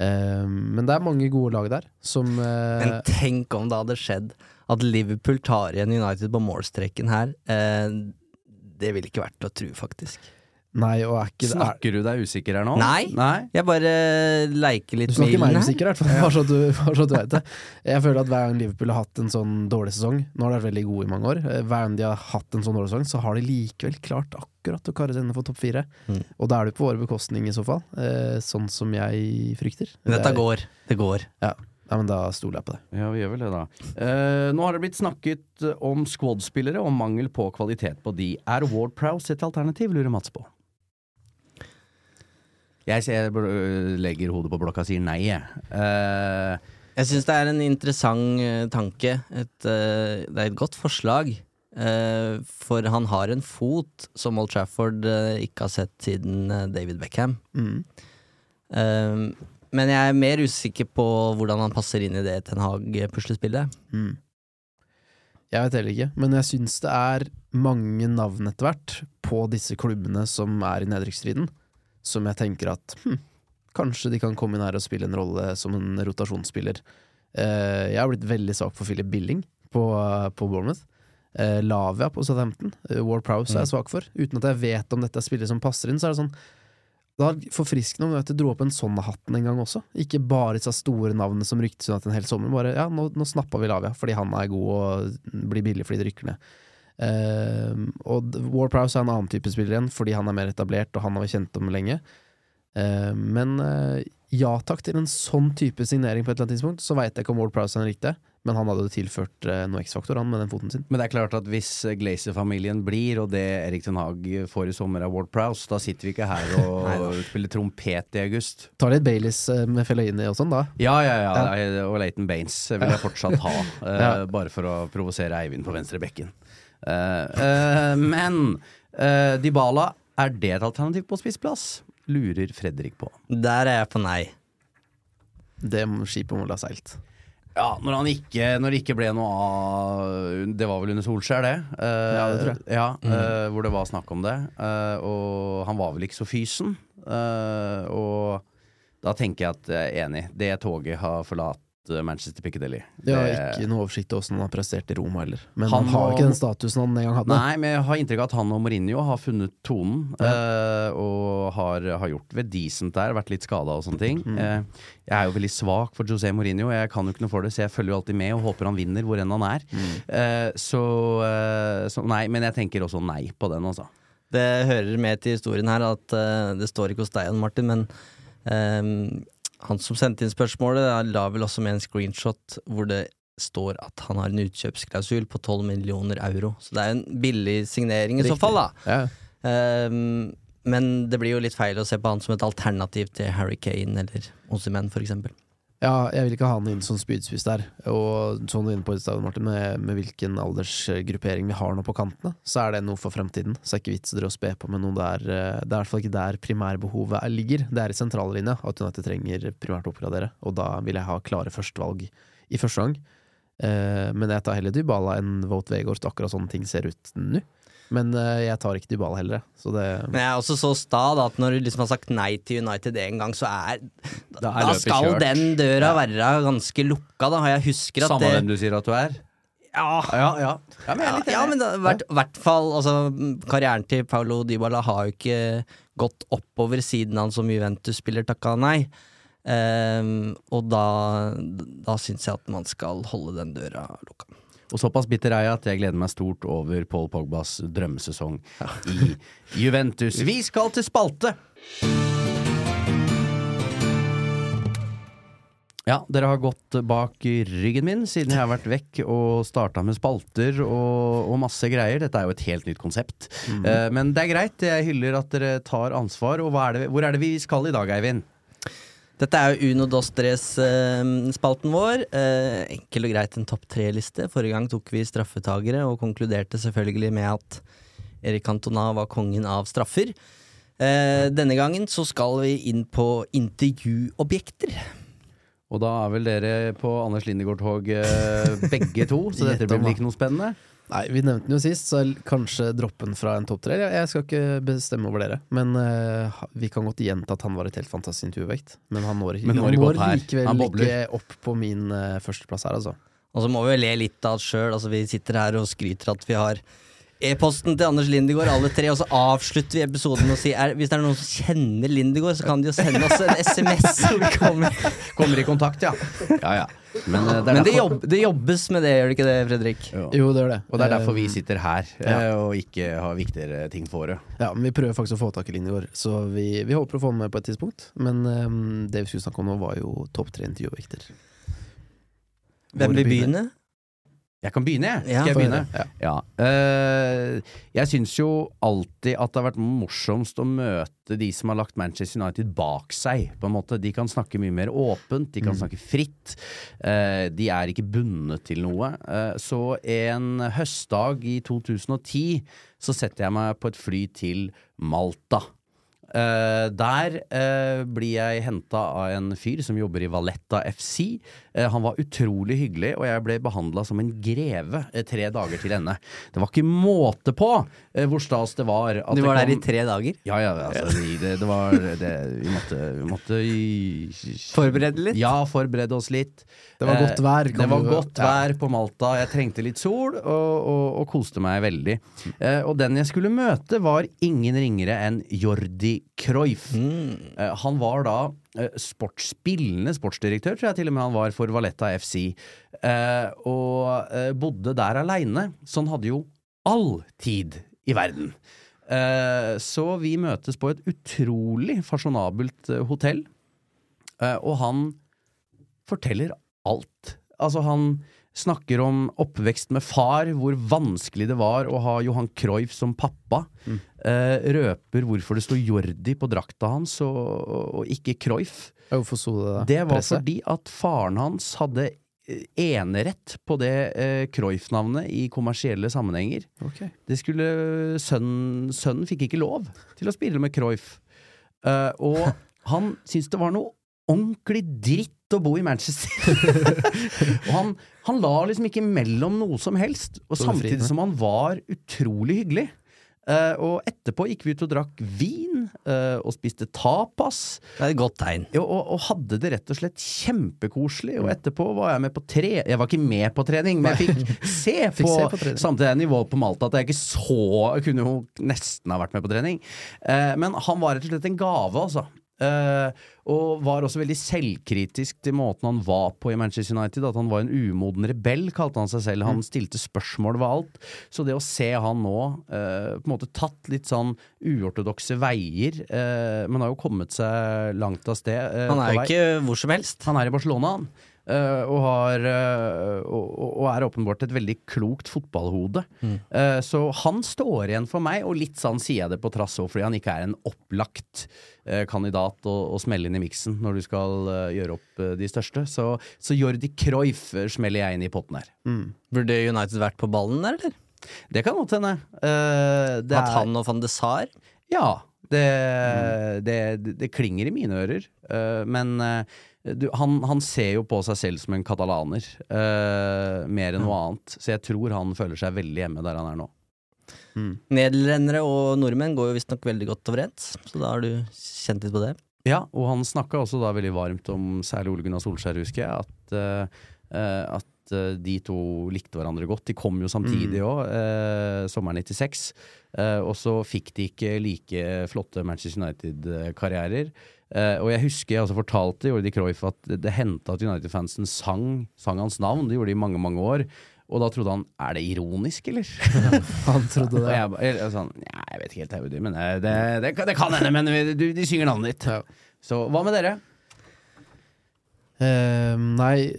Uh, men det er mange gode lag der som Men tenk om det hadde skjedd at Liverpool tar igjen United på målstreken her. Eh, det ville ikke vært å tro, faktisk. Nei, og er ikke det er, Snakker du deg usikker her nå? Nei. Nei? Jeg bare leker litt Du snakker med meg ilden her. usikker, i hvert fall. Bare så du, bare så du vet det. Jeg føler at hver gang Liverpool har hatt en sånn dårlig sesong Nå har de vært veldig gode i mange år. eh, Hver gang de har hatt en sånn dårlig sesong, så har de likevel klart akkurat å karre seg innenfor topp fire. Mm. Og da er det på våre bekostning i så fall. eh, Sånn som jeg frykter. Dette Det er- går. Det går. Ja, ja, men da stoler jeg på det. Ja, vi gjør vel det, da. Eh, nå har det blitt snakket eh, om squad-spillere og mangel på kvalitet på de. Er Ward Prowse et alternativ, lurer Mats på? Jeg ser, legger hodet på blokka og sier nei, jeg. Uh, Jeg syns det er en interessant eh, tanke. Et, uh, det er et godt forslag. Uh, for han har en fot som Old Trafford ikke har sett siden David Beckham. Mm. Eh, men jeg er mer usikker på hvordan han passer inn i det Ten Hag-puslespillet. Mm. Jeg vet heller ikke, men jeg syns det er mange navn etter hvert på disse klubbene som er i nedrykksstriden, som jeg tenker at hm, kanskje de kan komme inn her og spille en rolle som en rotasjonsspiller. Eh, jeg har blitt veldig svak for Philip Billing på, på Bournemouth. Eh, Lavia på Southampton. Uh, War Prowse er jeg svak for. Uten at jeg vet om dette er spillere som passer inn, så er det sånn det var forfriskende om jeg dro opp en sånn hatten en gang også. Ikke bare disse store navnene som ryktes til en hel sommer. Bare ja, nå, nå snappa vi Lavia fordi han er god og blir billig fordi det rykker ned. Ehm, og War Prowse er en annen type spiller igjen fordi han er mer etablert og han har vi kjent om lenge. Uh, men uh, ja takk til en sånn type signering på et eller annet tidspunkt. Så veit jeg ikke om Ward Prowse er den riktige, men han hadde tilført uh, noe X-faktor han med den foten sin. men det er klart at hvis Glazer-familien blir, og det Erik Ten Hag får i sommer av Ward Prowse, da sitter vi ikke her og spiller trompet i august. Tar litt Baileys eh, med Fellaini og sånn, da. Ja, ja, ja. Og Leighton Baines vil jeg fortsatt ha. eh, Ja. Bare for å provosere Eivind på venstre bekken. Eh, eh, men uh, Dybala, er det et alternativ på spissplass? Lurer Fredrik på. Der er jeg på nei. Det må- skipet må ha seilt. Ja, når, han ikke, når det ikke ble noe av Det var vel under Solskjær, det. Uh, Ja, det tror jeg. Ja, eh, hvor det var snakk om det. Uh, og han var vel ikke så fysen. Eh, og da tenker jeg at jeg er enig. Det toget har forlatt eh, Manchester Piccadilly. Det har ikke noe oversikt over hvordan han har prestert i Roma heller. Men Han han, har ikke den statusen han en gang hadde. Nei, men jeg har inntrykk av at han og Mourinho har funnet tonen. eh, og har, har gjort det decent der, vært litt skada og sånne ting. Mm. Eh, jeg er jo veldig svak for José Mourinho, jeg kan jo ikke noe for det, så jeg følger jo alltid med og håper han vinner hvor enn han er. Mm. Eh, så, så nei, men jeg tenker også nei på den, altså. Det hører med til historien her at det står ikke hos deg, Martin, men ehm, han som sendte inn spørsmålet, la vel også med en screenshot hvor det står at han har en utkjøpsklausul på 12 millioner euro. Så det er en billig signering i så fall, da. Ja. Um, men det blir jo litt feil å se på han som et alternativ til Harry Kane eller for eksempel. Ja, jeg vil ikke ha han inn som spydspiss der. Og sånn du er inne på i stad, Martin, med, med hvilken aldersgruppering vi har nå på kantene, så er det noe for fremtiden. Så er det ikke vits å spe på med noe der eh, Det er i hvert fall ikke der primærbehovet er, ligger. Det er i sentrallinja at United trenger primært å oppgradere, og da vil jeg ha klare førstevalg i første gang. Eh, men jeg tar heller Dybala enn Vote Vegård, akkurat sånne ting ser ut nå. Men uh, jeg tar ikke Dybala heller, så det Men jeg er også så sta da, at når du liksom har sagt nei til United en gang, så er Da Da, er skal kjørt. den døra være ganske lukka, da. Jeg husker at Samme det hvem du sier at du er? Ja, Ja, ja. ja men Ja, ja, men det har vært hvert fall altså, Karrieren til Paulo Dybala har jo ikke gått oppover siden han som Juventus-spiller takka nei. Um, og da, da syns jeg at man skal holde den døra lukka. Og såpass bitter er jeg at jeg gleder meg stort over Paul Pogbas drømmesesong i Juventus. Vi skal til spalte! Ja, dere har gått bak ryggen min siden jeg har vært vekk og starta med spalter og, og masse greier. Dette er jo et helt nytt konsept. Eh, men det er greit, jeg hyller at dere tar ansvar. Og er det, hvor er det vi skal i dag, Eivind? Dette er jo Uno dos tres-spalten vår. Eh, enkel og greit en topp tre-liste. Forrige gang tok vi straffetagere og konkluderte selvfølgelig med at Erik Cantona var kongen av straffer. Eh, denne gangen så skal vi inn på intervjuobjekter. Og da er vel dere på Anders Lindegård-tog eh, begge to, så dette blir vel ikke noe spennende? Nei, vi nevnte den jo sist, så kanskje droppen fra en topp tre. Jeg skal ikke bestemme over dere, men uh, vi kan godt gjenta at han var et helt fantastisk intervjuvekt. Men han når, Men han når likevel Han ikke opp på min uh, førsteplass her, altså. Og så må vi jo le litt av oss sjøl. Altså, vi sitter her og skryter at vi har e-posten til Anders Lindegård, alle tre, og så avslutter vi episoden med å si er, hvis det er noen som kjenner Lindegård, så kan de jo sende oss en SMS. Så vi kommer. Kommer i kontakt, ja. Ja, ja. Men, uh, det, er Men det, jobb, det jobbes med det, gjør det ikke det, Fredrik? Jo, Jo, det gjør det. Og det er derfor vi Eh, sitter her, Ja. eh, og ikke har viktigere ting for det. Ja, men Vi prøver faktisk å få tak i Lindegård, så vi, vi håper å få ham med på et tidspunkt. Men um, det vi skulle snakke om nå, var jo topp tre intervjuvekter. Hvem vil begynne? Jeg kan begynne, jeg. Skal jeg begynne? Ja. Eh, jeg syns jo alltid at det har vært morsomst å møte de som har lagt Manchester United bak seg. På en måte. De kan snakke mye mer åpent, de kan snakke fritt. eh, de er ikke bundet til noe. Eh, så en høstdag i 2010 så setter jeg meg på et fly til Malta. Eh, der uh, blir jeg henta av en fyr som jobber i Valletta FC. Uh, han var utrolig hyggelig, og jeg ble behandla som en greve eh, tre dager til ende. Det var ikke måte på eh, hvor stas det var. at Du var var der i tre dager. Ja, ja, altså, vi- det, det var det, Vi måtte, vi måtte i- Forberede litt? Ja, forberede oss litt. Det var Eh, godt vær, Det var du- godt vær på Malta. Jeg trengte litt sol og, og, og koste meg veldig. Eh, og den jeg skulle møte, var ingen ringere enn Jordi Cruyff. Mm. han var da eh, spillende sportsdirektør, tror jeg til og med han var for Valletta FC. Eh, og eh, bodde der aleine, så han hadde jo all tid i verden. Eh, så vi møtes på et utrolig fasjonabelt eh, hotell, eh, og han forteller alt. Altså, han snakker om oppvekst med far, hvor vanskelig det var å ha Johan Cruyff som pappa. Eh, røper hvorfor det sto Jordi på drakta hans, og, og ikke Cruyff. Hvorfor sto det da? Det var Presset? fordi at faren hans hadde eh, enerett på det eh, Cruyff-navnet i kommersielle sammenhenger. Okay. Det skulle Sønnen sønnen fikk ikke lov til å spille med Cruyff. Uh, og han syntes det var noe ordentlig dritt å bo i Manchester. og han, han la liksom ikke mellom noe som helst, og samtidig som han var utrolig hyggelig. Uh, og etterpå gikk vi ut og drakk vin, uh, og spiste tapas. Det er et godt tegn. Og, og, og hadde det rett og slett kjempekoselig. Og etterpå var jeg med på tre Jeg var ikke med på trening, men jeg fikk se Fikk på, se på. Samtidig er nivået på Malta at jeg ikke så kunne jo nesten ha vært med på trening. Uh, men han var rett og slett en gave, altså. Eh, og var også veldig selvkritisk til måten han var på i Manchester United. At han var en umoden rebell, kalte han seg selv. Han stilte spørsmål ved alt. Så det å se han nå uh, på en måte tatt litt sånn uortodokse veier, uh, men har jo kommet seg langt av sted. Han er jo ikke hvor som helst. Han er i Barcelona, han. Eh, og, har, eh, og, og- er åpenbart et veldig klokt fotballhode. Eh, så han står igjen for meg, og litt sånn sier jeg det på trass òg, fordi han ikke er en opplagt kandidat å, å smelle inn i miksen når du skal gjøre opp de største. Så, så Jordi Cruyff smeller jeg inn i potten her. Burde United vært på ballen der, eller? Det kan godt hende. Uh, At er- han og van de Saar? Ja, det, det, det, det klinger i mine ører. Uh, men eh, du, han, han ser jo på seg selv som en katalaner, uh, mer enn noe annet. Så jeg tror han føler seg veldig hjemme der han er nå. Nederlendere og nordmenn går jo visstnok veldig godt overens, så da har du kjent litt på det. Ja, og han snakka også da veldig varmt om særlig Ole Gunnar Solskjær, husker jeg, at, eh, eh, at eh, de to likte hverandre godt. De kom jo samtidig òg, eh, sommeren 96. Eh, og så fikk de ikke like flotte Manchester United-karrierer. Eh, og jeg husker jeg også fortalte Jordi Cruyff at det, det hendte at United-fansen sang, sang hans navn. Det gjorde de i mange, mange år. Og da trodde han er det ironisk, eller? Han trodde Og det. jeg, ba- jeg, sånn, jeg vet ikke helt, Audi, men eh, det, det, kan- det kan hende. Men du, de synger navnet ditt. Ja. Så hva med dere? Eh, nei,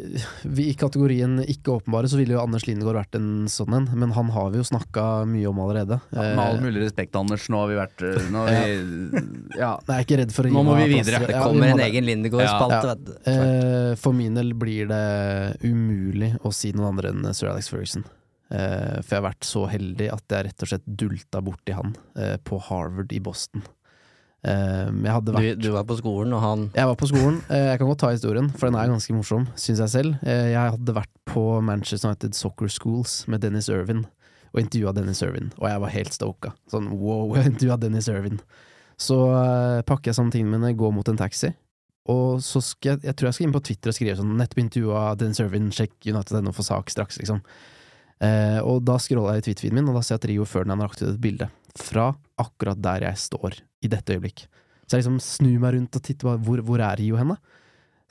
vi, i kategorien ikke åpenbare så ville jo Anders Lindegård vært en sånn en, men han har vi jo snakka mye om allerede. Ja, med all mulig respekt, Anders, nå har vi vært eh, Nå, har vi, ja. nei, jeg er ikke redd for å gi Nå må vi vi plass. videre. Det Ja, vi kommer må en egen Lindegård-spalte, Ja. vet du. Eh, for min del blir det umulig å si noen andre enn Sir Alex Ferguson. Uh, for jeg har vært så heldig at jeg rett og slett dulta borti han eh, på Harvard i Boston. Eh, jeg hadde Du, vært du var på skolen, og han Jeg var på skolen. Eh, jeg kan godt ta historien, for den er ganske morsom, syns jeg selv. Eh, jeg hadde vært på Manchester United Soccer Schools med Dennis Irvin, og intervjua Dennis Irvin. Og jeg var helt stoka. Sånn wow, jeg intervjua Dennis Irvin. Så eh, pakker jeg sammen tingene mine, går mot en taxi. Og så skal jeg, jeg tror jeg skal inn på Twitter og skrive sånn Nettopp intervjua Dennis Irvin, sjekk United.no for sak straks, liksom. Og da scroller jeg i tweet-feeden min, og da ser jeg at Rio Ferdinand har lagt ut et bilde. Fra akkurat der jeg står i dette øyeblikk. Så jeg liksom snur meg rundt og titter på hvor, hvor er Rio henne?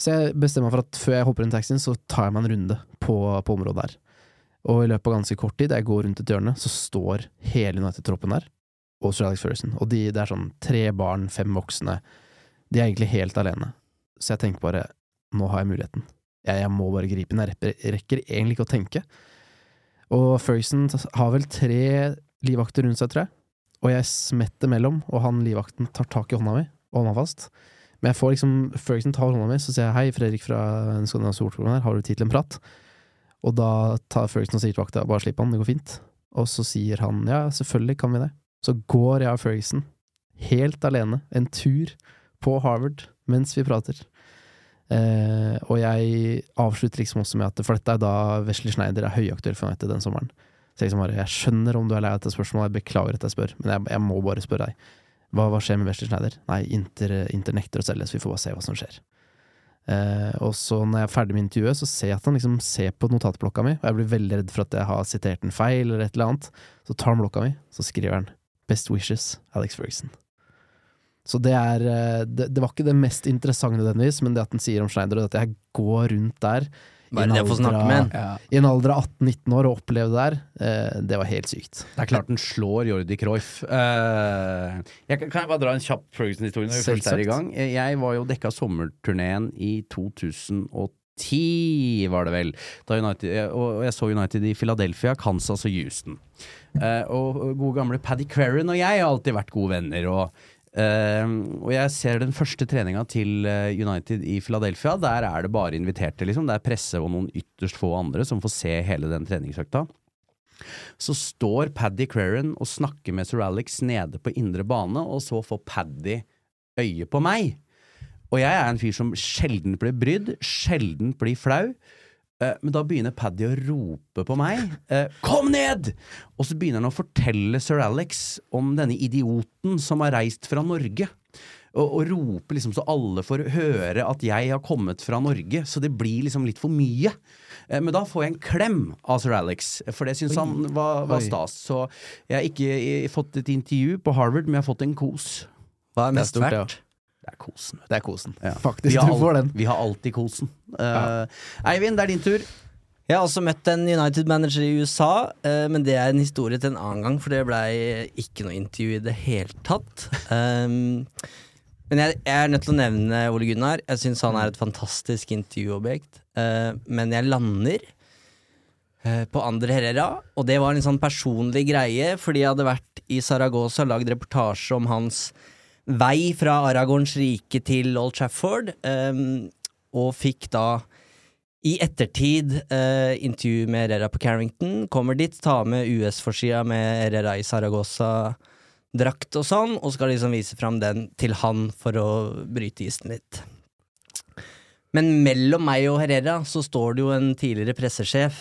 Så jeg bestemmer meg for at før jeg hopper inn i taxien, så tar jeg meg en runde på, på området der. Og i løpet av ganske kort tid, jeg går rundt et hjørne, så står hele United-troppen der, og Sir Alex Ferguson. Og de, det er sånn tre barn, fem voksne. De er egentlig helt alene. Så jeg tenker bare, nå har jeg muligheten. Jeg, jeg må bare gripe den. Jeg rekker egentlig ikke å tenke. Og Ferguson har vel tre livvakter rundt seg, tror jeg. Og jeg smetter mellom, og han livvakten tar tak i hånda mi og holder meg fast. Men jeg får liksom Ferguson tar hånda mi, så sier jeg hei, Fredrik fra en skandinavisk sportsprogram her, har du tid til en prat? Og da tar Ferguson og sier til vakta bare slipp han, det går fint. Og så sier han ja, selvfølgelig kan vi det. Så går jeg og Ferguson, helt alene, en tur på Harvard mens vi prater. Eh, og jeg avslutter liksom også med at For dette er da Wesley Schneider er høyaktuell for United den sommeren. Så jeg liksom bare, jeg skjønner om du er lei av dette spørsmålet, jeg beklager at jeg spør, men jeg, jeg må bare spørre deg. Hva, hva skjer med Wesley Schneider? Nei, Inter, Inter nekter å selge, så vi får bare se hva som skjer. Eh, og så når jeg er ferdig med intervjuet, så ser jeg at han liksom ser på notatblokka mi, og jeg blir veldig redd for at jeg har sitert en feil eller et eller annet. Så tar han blokka mi, så skriver han 'Best wishes, Alex Ferguson'. Så det er eh, det, det var ikke det mest interessante nødvendigvis, men det at han sier om Schneider, og at jeg går rundt der Bare det å få snakke med en. Ja. I en alder av 18-19 år å oppleve det der, eh, det var helt sykt. Det er klart den slår Jordi Cruyff. Eh, jeg, kan- jeg bare dra en kjapp Ferguson-historie når vi først er i gang? Eh, Jeg var jo dekka sommerturneen i 2010, var det vel. Da United, og jeg så United i Philadelphia, Kansas og Houston. Eh, og gode gamle Paddy Crerran og jeg har alltid vært gode venner. Og Eh, og jeg ser den første treninga til eh, United i Philadelphia. Der er det bare inviterte, liksom. Det er presse og noen ytterst få andre som får se hele den treningsøkta. Så står Paddy Creran og snakker med Sir Alex nede på indre bane, og så får Paddy øye på meg. Og jeg er en fyr som sjelden blir brydd, sjelden blir flau. Eh, Men da begynner Paddy å rope på meg. eh, 'Kom ned!' Og så begynner han å fortelle sir Alex om denne idioten som har reist fra Norge. Og, og rope liksom så alle får høre at jeg har kommet fra Norge, så det blir liksom litt for mye. Eh, Men da får jeg en klem av sir Alex, for det syns han var, var stas. Så jeg har ikke eh, fått et intervju på Harvard, men jeg har fått en kos. Hva er mest verdt? Det er kosen. Det er kosen. Ja. Faktisk, Vi har du får den. Vi har alltid kosen. Eh, Eivind, det er din tur. Jeg har også møtt en United-manager i USA, uh, men det er en historie til en annen gang, for det blei ikke noe intervju i det hele tatt. Um, men jeg, jeg er nødt til å nevne Ole Gunnar. Jeg syns han er et fantastisk intervjuobjekt. Uh, men jeg lander eh, på Andre Herrera, og det var en sånn personlig greie, fordi jeg hadde vært i Saragossa og lagd reportasje om hans vei fra Aragorns rike til Old Trafford, um, og fikk da i ettertid uh, intervju med Herrera på Carrington. Kommer dit, tar med US-forsida med Herrera i Saragossa-drakt og sånn, og skal liksom vise fram den til han for å bryte isen litt. Men mellom meg og Herrera så står det jo en tidligere pressesjef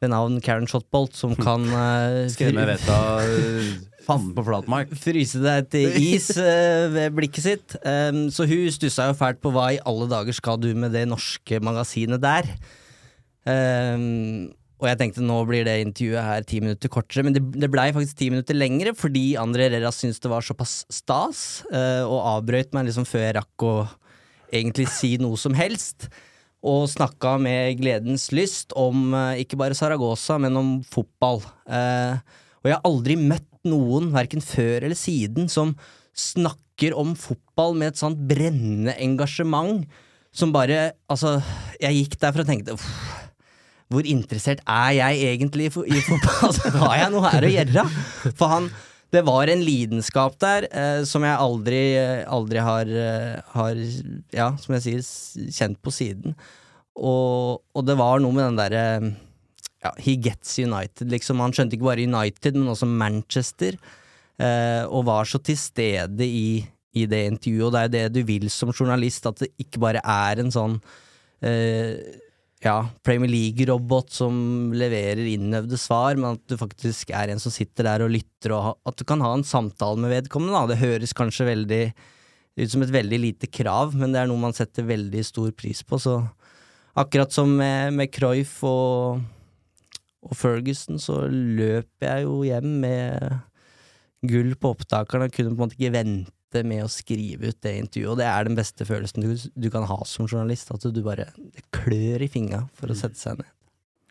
ved navn Karen Shotbolt, som kan uh, Skrevet med vettet av fanden på flatmark. fryse deg til is uh, ved blikket sitt. Um, så hun stussa jo fælt på hva i alle dager skal du med det norske magasinet der. Um, og jeg tenkte nå blir det intervjuet her ti minutter kortere, men det, det blei faktisk ti minutter lengre fordi André Herrera syntes det var såpass stas, uh, og avbrøyt meg liksom før jeg rakk å egentlig si noe som helst. Og snakka med gledens lyst om eh, ikke bare Saragossa, men om fotball. Eh, og jeg har aldri møtt noen, verken før eller siden, som snakker om fotball med et sånt brennende engasjement som bare Altså, jeg gikk derfra og tenkte uff, hvor interessert er jeg egentlig i, fotball? Altså, har jeg noe her å gjøre? For han Det var en lidenskap der eh, som jeg aldri, aldri har, eh, har Ja, som jeg sier, kjent på siden. Og, og det var noe med den derre ja, He gets United, liksom. Han skjønte ikke bare United, men også Manchester. Eh, og var så til stede i, i det intervjuet, og det er jo det du vil som journalist, at det ikke bare er en sånn eh, ja, Premier League-robot som leverer innøvde svar, men at du faktisk er en som sitter der og lytter, og ha, at du kan ha en samtale med vedkommende. Da. Det høres kanskje veldig ut som et veldig lite krav, men det er noe man setter veldig stor pris på. Så akkurat som med, med Cruyff og, og Ferguson, så løp jeg jo hjem med gull på opptakeren og kunne på en måte ikke vente med å skrive ut det intervjuet, og det er den beste følelsen du, du kan ha som journalist, at du bare klør i fingra for å sette seg ned.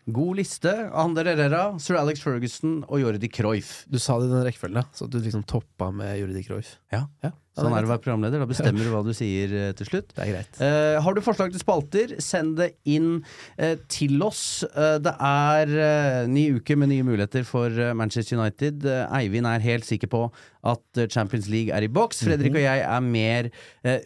God liste. Ander Herrera, sir Alex Ferguson og Jordi Cruyff. Du sa det i den rekkefølgen, så du liksom toppa med Jordi Cruyff. Ja. Ja, Sånn er det å være programleder. Da bestemmer du hva du sier eh, til slutt. Det er greit. Eh, har du forslag til spalter, send det inn eh, til oss. Eh, det er eh, ny uke med nye muligheter for Manchester United. Eivind er helt sikker på at Champions League er i boks. Fredrik og jeg er mer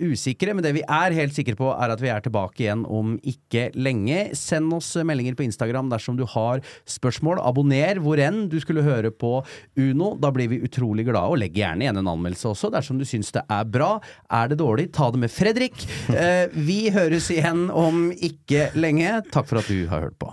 usikre, men det vi er helt sikre på, er at vi er tilbake igjen om ikke lenge. Send oss meldinger på Instagram dersom du har spørsmål. Abonner hvor enn du skulle høre på Uno. Da blir vi utrolig glade, og legg gjerne igjen en anmeldelse også dersom du syns det er bra. Er det dårlig, ta det med Fredrik. Eh, vi høres igjen om ikke lenge. Takk for at du har hørt på.